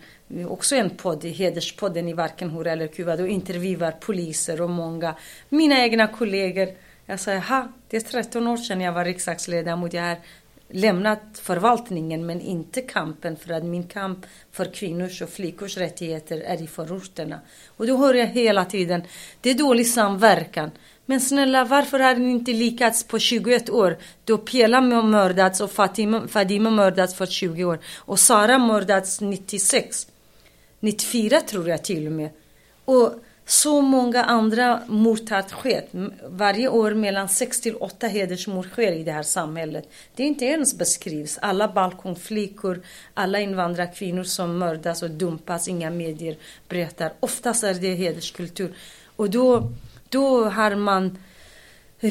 också en podd, Hederspodden i Varken hora eller Kuba. Då intervjuar poliser och många. Mina egna kollegor. Jag säger, ha, det är 13 år sedan jag var riksdagsledamot. Jag har lämnat förvaltningen men inte kampen för att min kamp för kvinnors och flickors rättigheter är i förorterna. Och då hör jag hela tiden, det är dålig samverkan. Men snälla, varför har ni inte lyckats på 21 år? Då Pela mördats och Fatima, Fadima mördats för 20 år. Och Sara mördats 96. 94 tror jag till och med. Och så många andra mord har skett. Varje år mellan 6 till 8 hedersmord sker i det här samhället. Det är inte ens beskrivs. Alla balkongflickor, alla invandrarkvinnor som mördas och dumpas, inga medier berättar. Oftast är det hederskultur. Och då då har man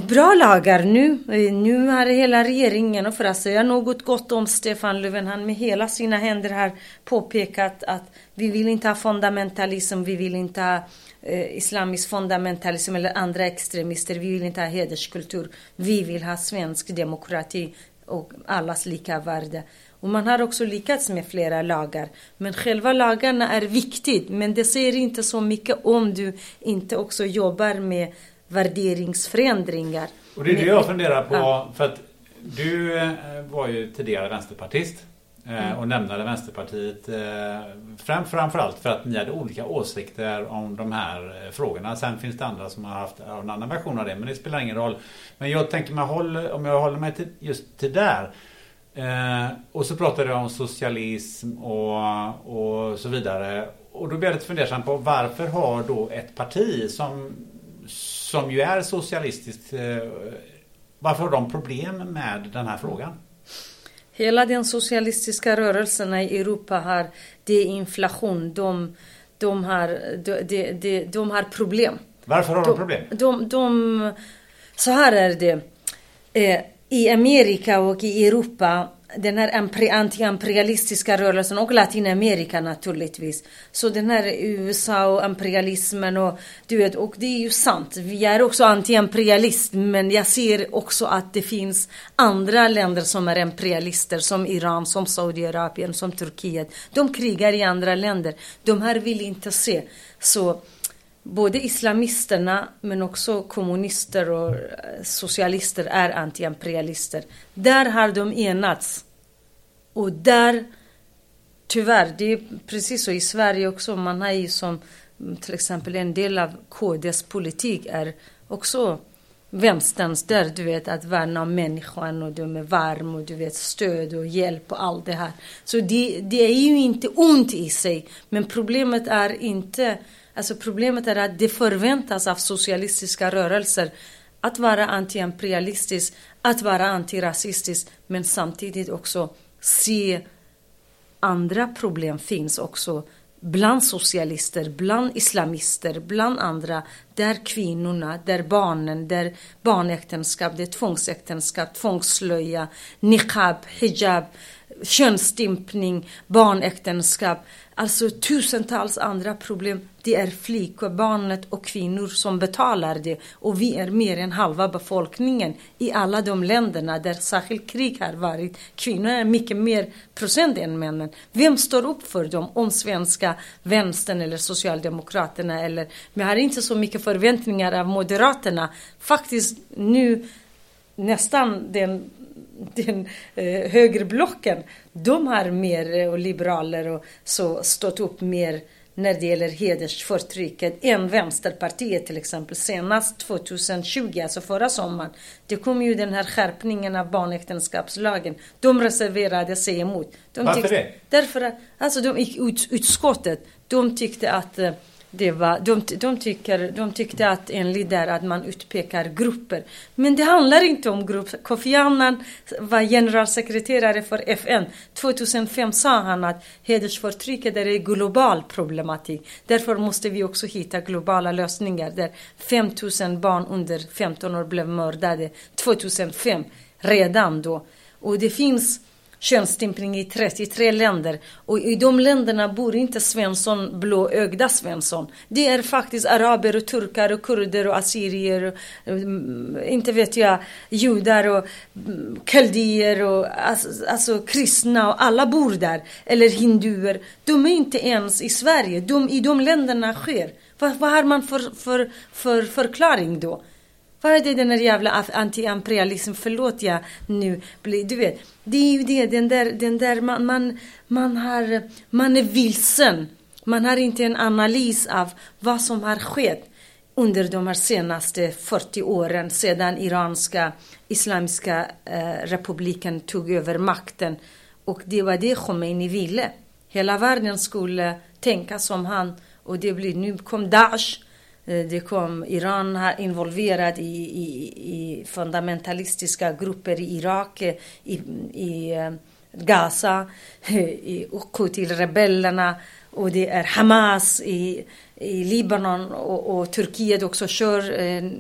bra lagar nu. Nu har hela regeringen, och för att säga något gott om Stefan Löfven, han med hela sina händer har påpekat att vi vill inte ha fundamentalism, vi vill inte ha eh, islamisk fundamentalism eller andra extremister, vi vill inte ha hederskultur. Vi vill ha svensk demokrati och allas lika värde. Och man har också lyckats med flera lagar. Men själva lagarna är viktigt. Men det säger inte så mycket om du inte också jobbar med värderingsförändringar. Och det är det jag funderar på. Ja. För att du eh, var ju tidigare vänsterpartist. Eh, mm. Och nämnde Vänsterpartiet eh, framförallt för att ni hade olika åsikter om de här frågorna. Sen finns det andra som har haft en annan version av det men det spelar ingen roll. Men jag tänker mig, om jag håller mig till, just till där Eh, och så pratade jag om socialism och, och så vidare. Och då blev jag lite fundersam på varför har då ett parti som, som ju är socialistiskt, eh, varför har de problem med den här frågan? Hela den socialistiska rörelsen i Europa har, det är inflation. De, de, har, de, de, de, de har problem. Varför har de, problem? De, de, så här är det. Eh, i Amerika och i Europa den här antiimperialistiska rörelsen och Latinamerika naturligtvis. Så den här USA och imperialismen och du vet, och det är ju sant. Vi är också antiimperialist men jag ser också att det finns andra länder som är imperialister som Iran, som Saudiarabien, som Turkiet. De krigar i andra länder. De här vill inte se. Så både islamisterna men också kommunister och eh, socialister är antiimperialister. Där har de enats. Och där, tyvärr, det är precis så i Sverige också. Man har ju som mm, till exempel en del av KDs politik är också vänsterns där, du vet, att värna om människan och de är varm och du vet stöd och hjälp och allt det här. Så det, det är ju inte ont i sig, men problemet är inte, alltså problemet är att det förväntas av socialistiska rörelser att vara antiimperialistisk, att vara antirasistisk, men samtidigt också se andra problem finns också bland socialister, bland islamister, bland andra, där kvinnorna, där barnen, där barnäktenskap, det är tvångsäktenskap, tvångsslöja, niqab, hijab, könsstympning, barnäktenskap, alltså tusentals andra problem. Det är flickor, barnet och kvinnor som betalar det. Och vi är mer än halva befolkningen i alla de länderna där särskilt krig har varit. Kvinnor är mycket mer procent än männen. Vem står upp för dem? Om svenska vänstern eller Socialdemokraterna eller... Men jag har inte så mycket förväntningar av Moderaterna. Faktiskt nu nästan den den eh, högerblocken, de har mer, eh, och liberaler och så, stått upp mer när det gäller hedersförtrycket än Vänsterpartiet till exempel. Senast 2020, alltså förra sommaren, det kom ju den här skärpningen av barnäktenskapslagen. De reserverade sig emot. De Varför det? Därför att, alltså de gick ut, utskottet, de tyckte att eh, det var, de, de, tycker, de tyckte att enligt där att man utpekar grupper. Men det handlar inte om grupper. Kofi Annan var generalsekreterare för FN. 2005 sa han att hedersförtrycket är en global problematik. Därför måste vi också hitta globala lösningar där 5000 barn under 15 år blev mördade 2005. Redan då. Och det finns könsstympning i 33 länder. Och i de länderna bor inte Svensson, blåögda Svensson. Det är faktiskt araber och turkar och kurder och assyrier och mm, inte vet jag, judar och mm, kaldier och alltså, alltså kristna och alla bor där. Eller hinduer. De är inte ens i Sverige. De, I de länderna sker. Vad, vad har man för, för, för förklaring då? Var är det den där jävla anti-imperialism? Förlåt jag nu blir, du vet. Det är ju det, den där, den där man, man, man, har, man är vilsen. Man har inte en analys av vad som har skett under de här senaste 40 åren sedan iranska islamiska eh, republiken tog över makten. Och det var det Khomeini ville. Hela världen skulle tänka som han. Och det blir, nu kom Daesh Eh, det kom, Iran har involverat i, i, i fundamentalistiska grupper i Irak, eh, i, i eh, Gaza, i Houthi-rebellerna och det är Hamas i, i Libanon och, och Turkiet också kör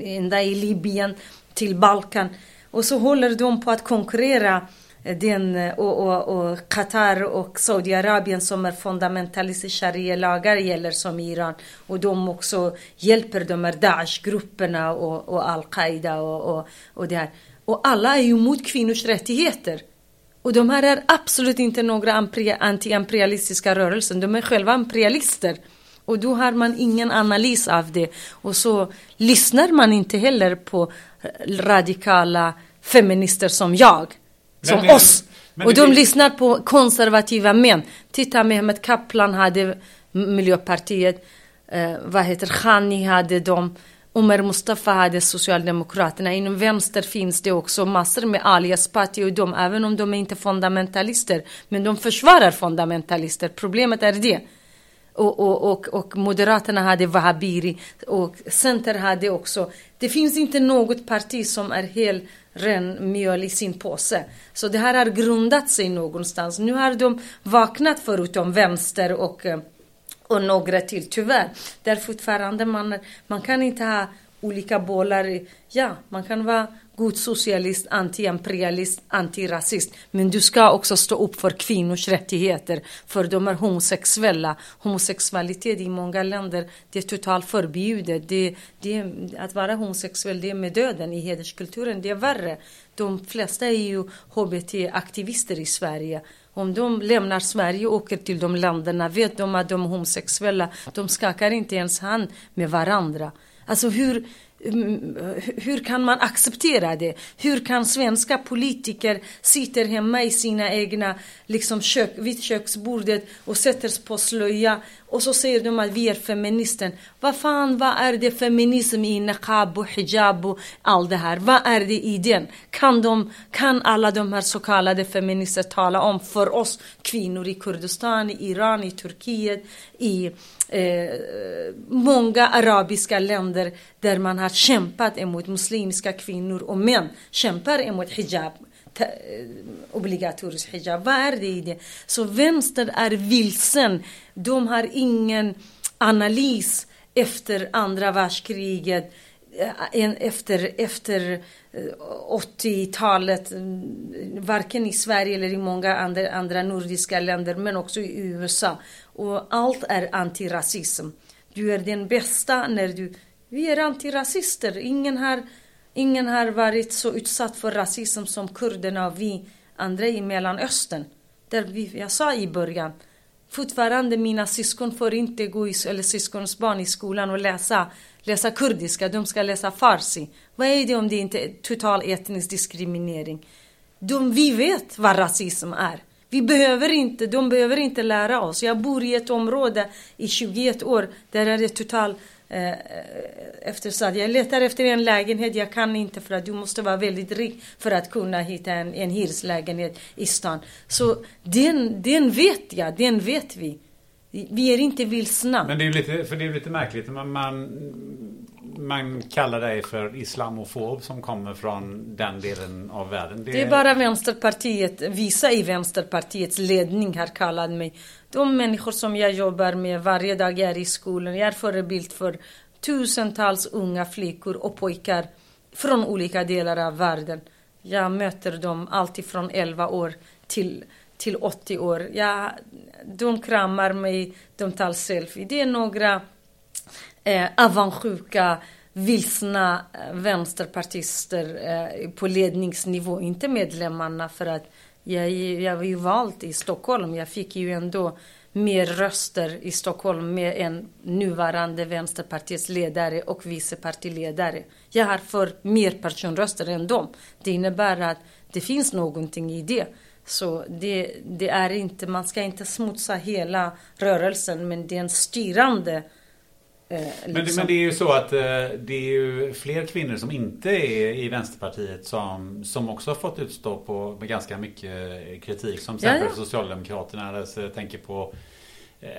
ända i Libyen till Balkan. Och så håller de på att konkurrera den, eh, och, och, och Qatar och Saudiarabien som är fundamentalistiska sharia-lagar gäller som Iran. Och de också hjälper de här Daesh-grupperna och, och Al-Qaida och, och, och det här. Och alla är ju emot kvinnors rättigheter. Och de här är absolut inte några anti-imperialistiska rörelser. De är själva imperialister. Och då har man ingen analys av det. Och så lyssnar man inte heller på radikala feminister som jag som men, oss. Men, och de lyssnar på konservativa män. Titta, Mehmet Kaplan hade Miljöpartiet. Eh, vad heter Khani hade de. Umar Mustafa hade Socialdemokraterna. Inom vänster finns det också massor med alias parti och de, även om de är inte fundamentalister. Men de försvarar fundamentalister. Problemet är det. Och, och, och, och Moderaterna hade Wahhabiri och Center hade också. Det finns inte något parti som är helt ren mjöl i sin påse. Så det här har grundat sig någonstans. Nu har de vaknat förutom vänster och, eh, och några till tyvärr. Där fortfarande man, man kan inte ha olika bollar. Ja, man kan vara god socialist, anti-imperialist, antirasist. Men du ska också stå upp för kvinnors rättigheter. För de är homosexuella. Homosexualitet i många länder, det är totalt förbjudet. Det, det, att vara homosexuell, det är med döden. I hederskulturen, det är värre. De flesta är ju HBT-aktivister i Sverige. Om de lämnar Sverige och åker till de länderna vet de att de är homosexuella. De skakar inte ens hand med varandra. Alltså hur, mm, hur kan man acceptera det? Hur kan svenska politiker sitta hemma i sina egna liksom kök, vid köksbordet och sätter på slöja och så säger de att vi är feminister. Vad fan, vad är det feminism i niqab och hijab och allt det här? Vad är det i den? Kan, de, kan alla de här så kallade feminister tala om för oss kvinnor i Kurdistan, i Iran, i Turkiet, i eh, många arabiska länder där man har kämpat emot muslimska kvinnor och män kämpar emot hijab eh, obligatorisk hijab. Vad är det i det? Så vänster är vilsen. De har ingen analys efter andra världskriget Eh, en, efter, efter eh, 80-talet, mm, varken i Sverige eller i många andra, andra nordiska länder, men också i USA. Och allt är antirasism. Du är den bästa när du... Vi är antirasister. Ingen har, ingen har varit så utsatt för rasism som kurderna och vi andra i Mellanöstern. Där vi, jag sa i början, fortfarande mina syskon får inte gå i, eller syskons barn i skolan och läsa, läsa kurdiska, de ska läsa farsi. Vad är det om det inte är total etnisk diskriminering? De, vi vet vad rasism är. Vi behöver inte, de behöver inte lära oss. Jag bor i ett område i 21 år där är det total eh, eh, eftersatt. Jag letar efter en lägenhet, jag kan inte för att du måste vara väldigt rik för att kunna hitta en, en hyreslägenhet i stan. Så den, den vet jag, den vet vi. Vi är inte vilsna. Men det är lite, för det är lite märkligt. Man, man, man kallar dig för islamofob som kommer från den delen av världen. Det, det är bara Vänsterpartiet, vissa i Vänsterpartiets ledning har kallat mig. De människor som jag jobbar med varje dag är i skolan. Jag är förebild för tusentals unga flickor och pojkar från olika delar av världen. Jag möter dem alltifrån 11 år till till 80 år. Ja, de kramar mig, de tar selfie. Det är några eh, avundsjuka, vilsna eh, vänsterpartister eh, på ledningsnivå, inte medlemmarna för att jag, jag var ju vald i Stockholm. Jag fick ju ändå mer röster i Stockholm med en nuvarande Vänsterpartiets ledare och vice partiledare. Jag har för mer personröster än dem. Det innebär att det finns någonting i det. Så det, det, är inte, man ska inte smutsa hela rörelsen men det är en styrande Eh, liksom. men, men, det är ju så att eh, det är ju fler kvinnor som inte är i Vänsterpartiet som, som också har fått utstå på, med ganska mycket kritik. Som till exempel ja, ja. Socialdemokraterna. Alltså, jag tänker på eh,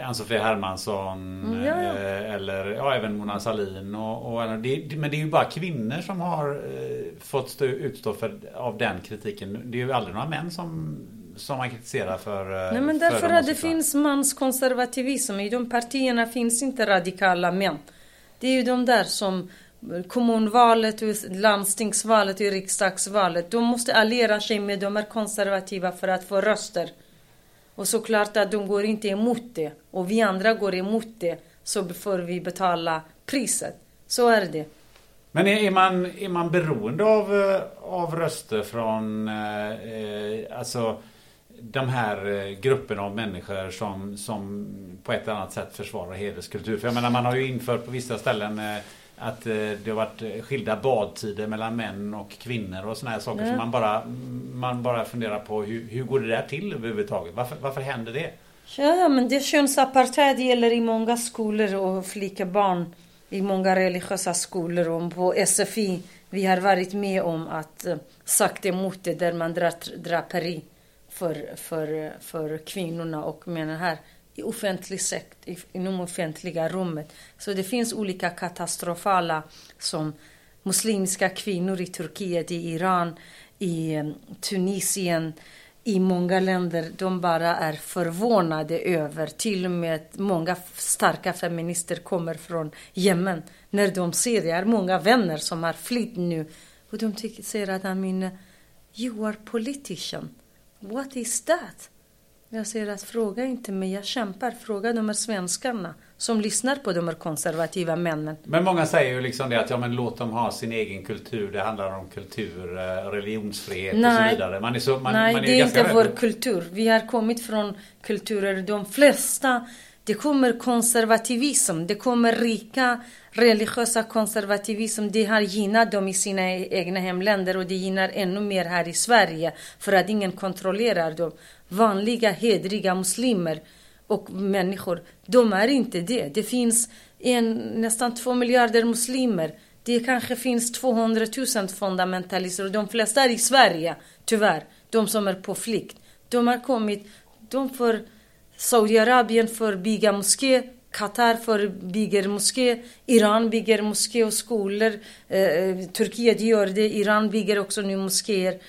Ann-Sofie Hermansson mm, ja, ja. Eh, eller ja, även Mona Sahlin. Och, och, det, men det är ju bara kvinnor som har eh, fått stå, utstå för, av den kritiken. Det är ju aldrig några män som som man kritiserar för... Eh, Nej men därför att det finns manskonservativism. I de partierna finns inte radikala män. Det är ju de där som kommunvalet, landstingsvalet och riksdagsvalet. De måste alliera sig med de här konservativa för att få röster. Och såklart att de går inte emot det. Och vi andra går emot det. Så får vi betala priset. Så är det. Men är, man, är man beroende av, eh, av röster från... Eh, eh alltså de här eh, grupperna av människor som, som på ett eller annat sätt försvarar hederskultur. För jag menar man har ju infört på vissa ställen eh, att eh, det har varit skilda badtider mellan män och kvinnor och sådana här saker. Mm. Så man bara, man bara funderar på hur, hur går det där till överhuvudtaget? Varför, varför händer det? Ja, men det könsapartheid gäller i många skolor och flickebarn i många religiösa skolor och på SFI. Vi har varit med om att sagt emot det där man drar draperi för, för, för kvinnorna och männen här i offentlig sekt, inom offentliga rummet. Så det finns olika katastrofala som muslimska kvinnor i Turkiet, i Iran, i eh, Tunisien, i många länder, de bara är förvånade över, till och med många starka feminister kommer från Jemen. När de ser, jag har många vänner som har flytt nu och de tycker, säger att Amine, you are politician. What is that? Jag säger att fråga inte mig, jag kämpar. Fråga de här svenskarna som lyssnar på de här konservativa männen. Men många säger ju liksom det att ja men låt dem ha sin egen kultur. Det handlar om kultur, eh, religionsfrihet nej, och så vidare. Man är så, man, nej, man är det är inte vår kultur. Vi har kommit från kulturer, de flesta det kommer konservativism, det kommer rika religiösa konservativism. Det har gynnat dem i sina e-, egna hemländer och det gynnar ännu mer här i Sverige för att ingen kontrollerar dem. Vanliga hedriga muslimer och människor, de är inte det. Det finns en, nästan två miljarder muslimer. Det kanske finns 200 000 fundamentalister och de flesta är i Sverige, tyvärr. De som är på flykt. De har kommit, de får Saudiarabien får bygga moské, Qatar får bygga moské, Iran bygger moské och skolor, eh, eh, Turkiet gör det, Iran bygger också nu moskéer.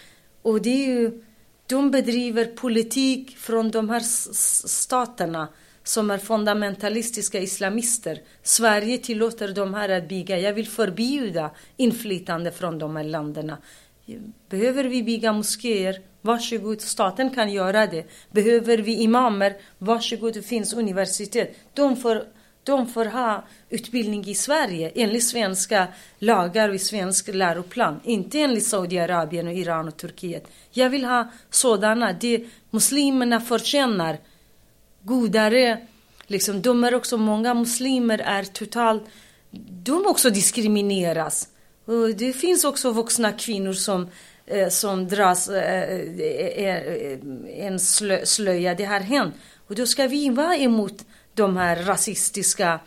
Och det är ju, de bedriver politik från de här staterna som är fundamentalistiska islamister. Sverige tillåter de här att bygga. Jag vill förbjuda inflytande från de här länderna. Behöver vi bygga moskéer? Varsågod, staten kan göra det. Behöver vi imamer? Varsågod, det finns universitet. De får, de får ha utbildning i Sverige enligt svenska lagar och svensk läroplan. Inte enligt Saudiarabien, och Iran och Turkiet. Jag vill ha sådana. Det muslimerna förtjänar. Godare, liksom, de är också, många muslimer är totalt, de också diskrimineras. Och det finns också vuxna kvinnor som Eh, som dras eh, eh, eh, eh, en slö, slöja. Det har hänt. Och då ska vi vara emot de här rasistiska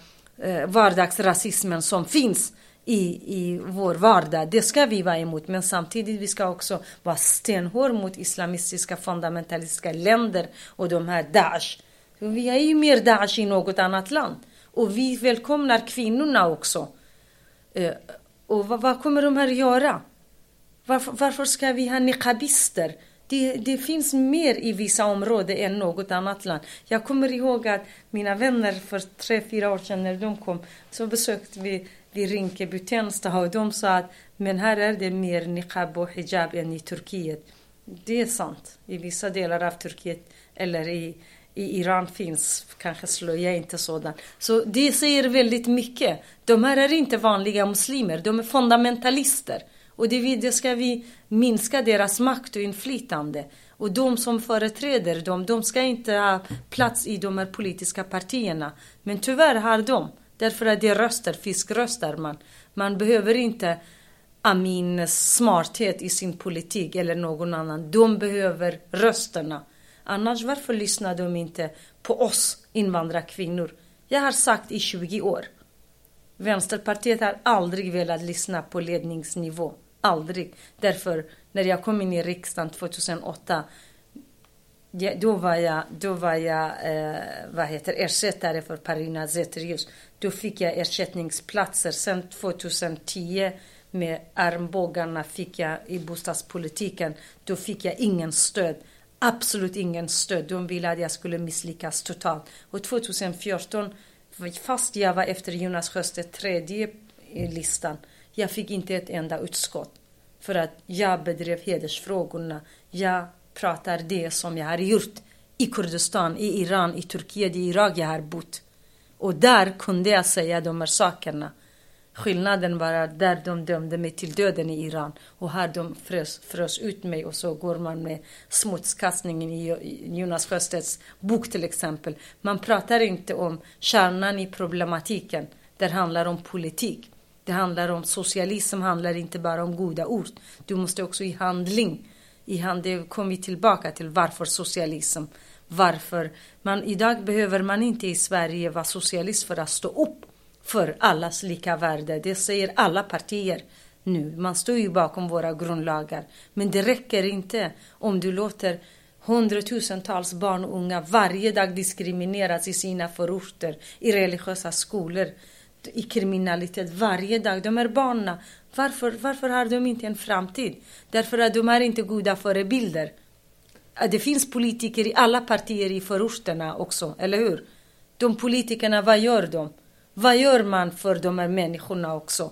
vardagsrasismen som finns i, i vår vardag. Det ska vi vara emot. Men samtidigt vi ska också vara stenhård mot islamistiska fundamentalistiska länder och de här Daesh. Vi är ju mer Daesh i något annat land. Och vi välkomnar kvinnorna också. Och vad, vad kommer de här göra? Varför, varför ska vi ha niqabister? Det, det, finns mer i vissa områden än något annat land. Jag kommer ihåg att mina vänner för tre, fyra år sedan när de kom så besökte vi vid Rinkeby, Tensta och de sa att men här är det mer niqab och hijab än i Turkiet. Det är sant. I vissa delar av Turkiet eller i, i Iran finns kanske slöja inte sådan. Så det säger väldigt mycket. De här är inte vanliga muslimer, de är fundamentalister. Och det, det ska vi minska deras makt och inflytande. Och de som företräder dem, de ska inte ha plats i de här politiska partierna. Men tyvärr har de. Därför att det är röster, fiskröster man. Man behöver inte Amins smarthet i sin politik eller någon annan. De behöver rösterna. Annars varför lyssnar de inte på oss invandrarkvinnor? Jag har sagt i 20 år. Vänsterpartiet har aldrig velat lyssna på ledningsnivå. Aldrig. Därför, när jag kom in i riksdagen 2008 Ja, då var jag, då var jag eh, vad heter, ersättare för Parina Zetterius. Då fick jag ersättningsplatser. Sen 2010 med armbågarna fick jag i bostadspolitiken. Då fick jag ingen stöd. Absolut ingen stöd. De ville att jag skulle misslyckas totalt. Och 2014, fast jag var efter Jonas Sjöstedt tredje i listan, jag fick inte ett enda utskott. För att jag bedrev hedersfrågorna. Jag pratar det som jag har gjort i Kurdistan, i Iran, i Turkiet, i Irak jag har bott. Och där kunde jag säga de här sakerna. Skillnaden var att där de dömde mig till döden i Iran och här de frös, frös ut mig och så går man med smutskastningen i Jonas Sjöstedts bok till exempel. Man pratar inte om kärnan i problematiken. Det handlar om politik. Det handlar om socialism, handlar inte bara om goda ord. Du måste också i handling. I hand, kommer vi tillbaka till varför socialism. Varför man idag behöver man inte i Sverige vara socialist för att stå upp för allas lika värde. Det säger alla partier nu. Man står ju bakom våra grundlagar. Men det räcker inte om du låter hundratusentals barn och unga varje dag diskrimineras i sina förorter, i religiösa skolor i kriminalitet varje dag. De här barnen, varför, varför har de inte en framtid? Därför att de är inte goda förebilder. Det finns politiker i alla partier i förorterna också, eller hur? De politikerna, vad gör de? Vad gör man för de här människorna också?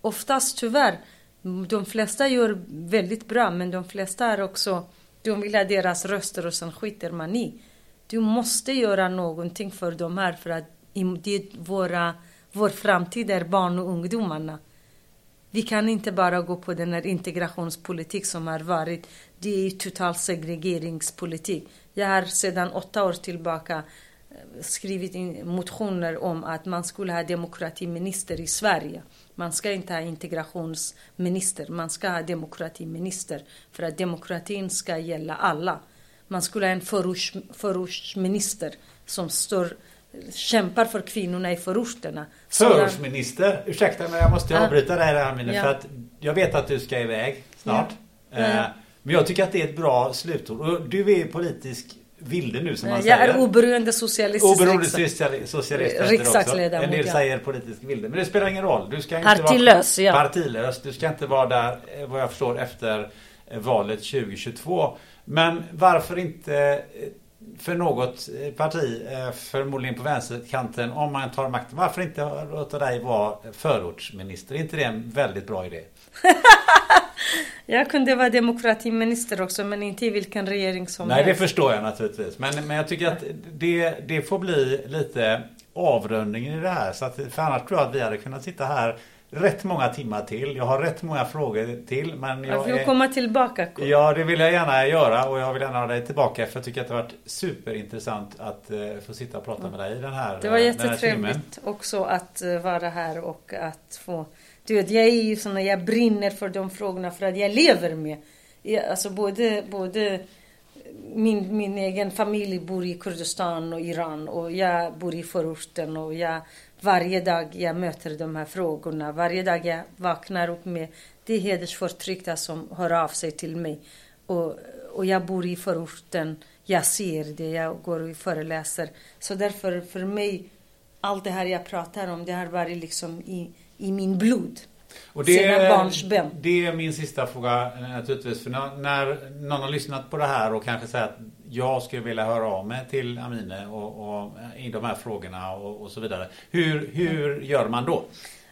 Oftast tyvärr, de flesta gör väldigt bra, men de flesta är också, de vill ha deras röster och sen skiter man i. Du måste göra någonting för de här för att det är våra vår framtid är barn och ungdomarna. Vi kan inte bara gå på den här integrationspolitik som har varit. Det är total segregeringspolitik. Jag har sedan åtta år tillbaka skrivit in motioner om att man skulle ha demokratiminister i Sverige. Man ska inte ha integrationsminister, man ska ha demokratiminister. För att demokratin ska gälla alla. Man skulle ha en förorts, förortsminister som står kämpar för kvinnorna i förorterna. Förortsminister? Ursäkta men jag måste avbryta dig där Amine ja. för att jag vet att du ska iväg snart. Ja. Ja. Men jag tycker att det är ett bra slutord. Och du är politisk vilde nu som man jag säger. Jag är oberoende socialistisk Oberoende socialist Riksdagsledamot. En del säger politisk vilde. Men det spelar ingen roll. Du ska inte partilös, vara partilös. Du ska inte vara där eh, vad jag förstår efter eh, valet 2022. Men varför inte eh, för något parti, förmodligen på vänsterkanten, om man tar makten. Varför inte låta dig vara förortsminister? Är inte det en väldigt bra idé? [laughs] Jag kunde vara demokratiminister också men inte i vilken regering som Nej helst. det förstår jag naturligtvis. Men, men jag tycker att det, det får bli lite avrundningen i det här. Så att, för annars tror jag att vi hade kunnat sitta här rätt många timmar till. Jag har rätt många frågor till. Men jag, vill komma tillbaka. Ja, det vill jag gärna göra och jag vill gärna ha dig tillbaka för jag tycker att det har varit superintressant att uh, få sitta och prata med dig i den här Det var jättetrevligt också att uh, vara här och att få du vet, jag är ju sån jag brinner för de frågorna för att jag lever med. Jag, alltså både, både min, min egen familj bor i Kurdistan och Iran och jag bor i förorten och jag varje dag jag möter de här frågorna, varje dag jag vaknar upp med det hedersförtryckta som hör av sig till mig. Och, och jag bor i förorten, jag ser det, jag går och föreläser. Så därför för mig, allt det här jag pratar om, det har varit liksom i i min blod. Och det, barnsben. Det är min sista fråga naturligtvis. För när, när, någon har lyssnat på det här och kanske säger att jag skulle vilja höra av mig till Amine och, och i de här frågorna och, och, så vidare. Hur, hur gör man då?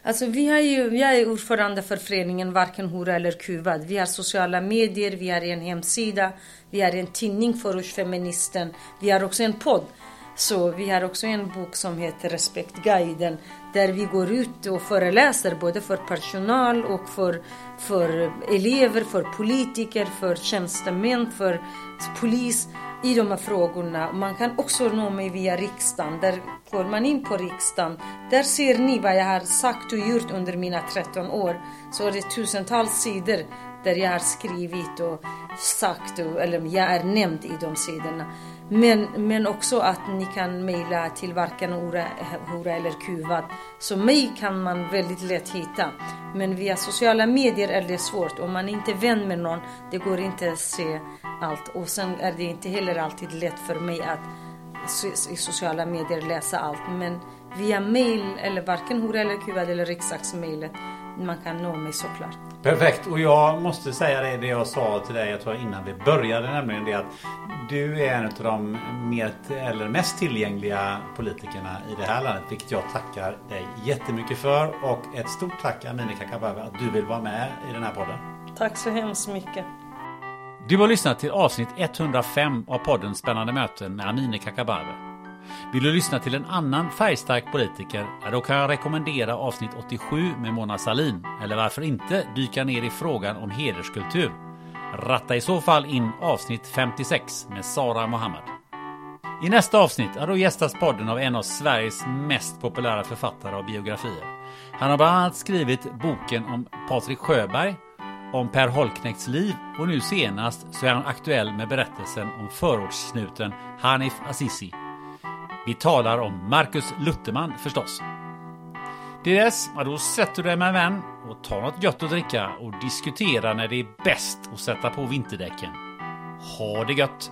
Alltså vi har ju, jag är ordförande för föreningen Varken hora eller kuvad. Vi har sociala medier, vi har en hemsida, vi har en tidning Förortsfeministen, vi har också en podd. Så vi har också en bok som heter Respektguiden där vi går ut och föreläser både för personal och för, för elever, för politiker, för tjänstemän, för polis i de här frågorna. Man kan också nå mig via riksdagen. Där går man in på riksdagen. Där ser ni vad jag har sagt och gjort under mina 13 år. Så det är tusentals sidor där jag har skrivit och sagt, och, eller jag är nämnd i de sidorna. Men, men också att ni kan mejla till varken hora, hora eller kuvad. Så mig kan man väldigt lätt hitta. Men via sociala medier är det svårt. Om man inte är vän med någon, det går inte att se allt. Och sen är det inte heller alltid lätt för mig att i sociala medier läsa allt. Men via mail eller varken hora eller kuvad eller riksdagsmejlet man kan nå mig såklart. Perfekt och jag måste säga det, det jag sa till dig jag tror innan vi började nämligen det att du är en av de mer, eller mest tillgängliga politikerna i det här landet vilket jag tackar dig jättemycket för och ett stort tack Amineh Kakabaveh att du vill vara med i den här podden. Tack så hemskt mycket. Du har lyssnat till avsnitt 105 av podden Spännande möten med Amineh Kakabaveh. Vill du lyssna till en annan färgstark politiker, ja, då kan jag rekommendera avsnitt 87 med Mona Salin. Eller varför inte dyka ner i frågan om hederskultur. Ratta i så fall in avsnitt 56 med Sara Mohammad. I nästa avsnitt ja, då gästas podden av en av Sveriges mest populära författare av biografier. Han har bland annat skrivit boken om Patrik Sjöberg, om Per Holknekts liv och nu senast så är han aktuell med berättelsen om förortssnuten Hanif Azizi. Vi talar om Marcus Lutterman förstås. Till dess, ja, då sätter du dig med en vän och tar något gött att dricka och diskuterar när det är bäst att sätta på vinterdäcken. Ha det gött!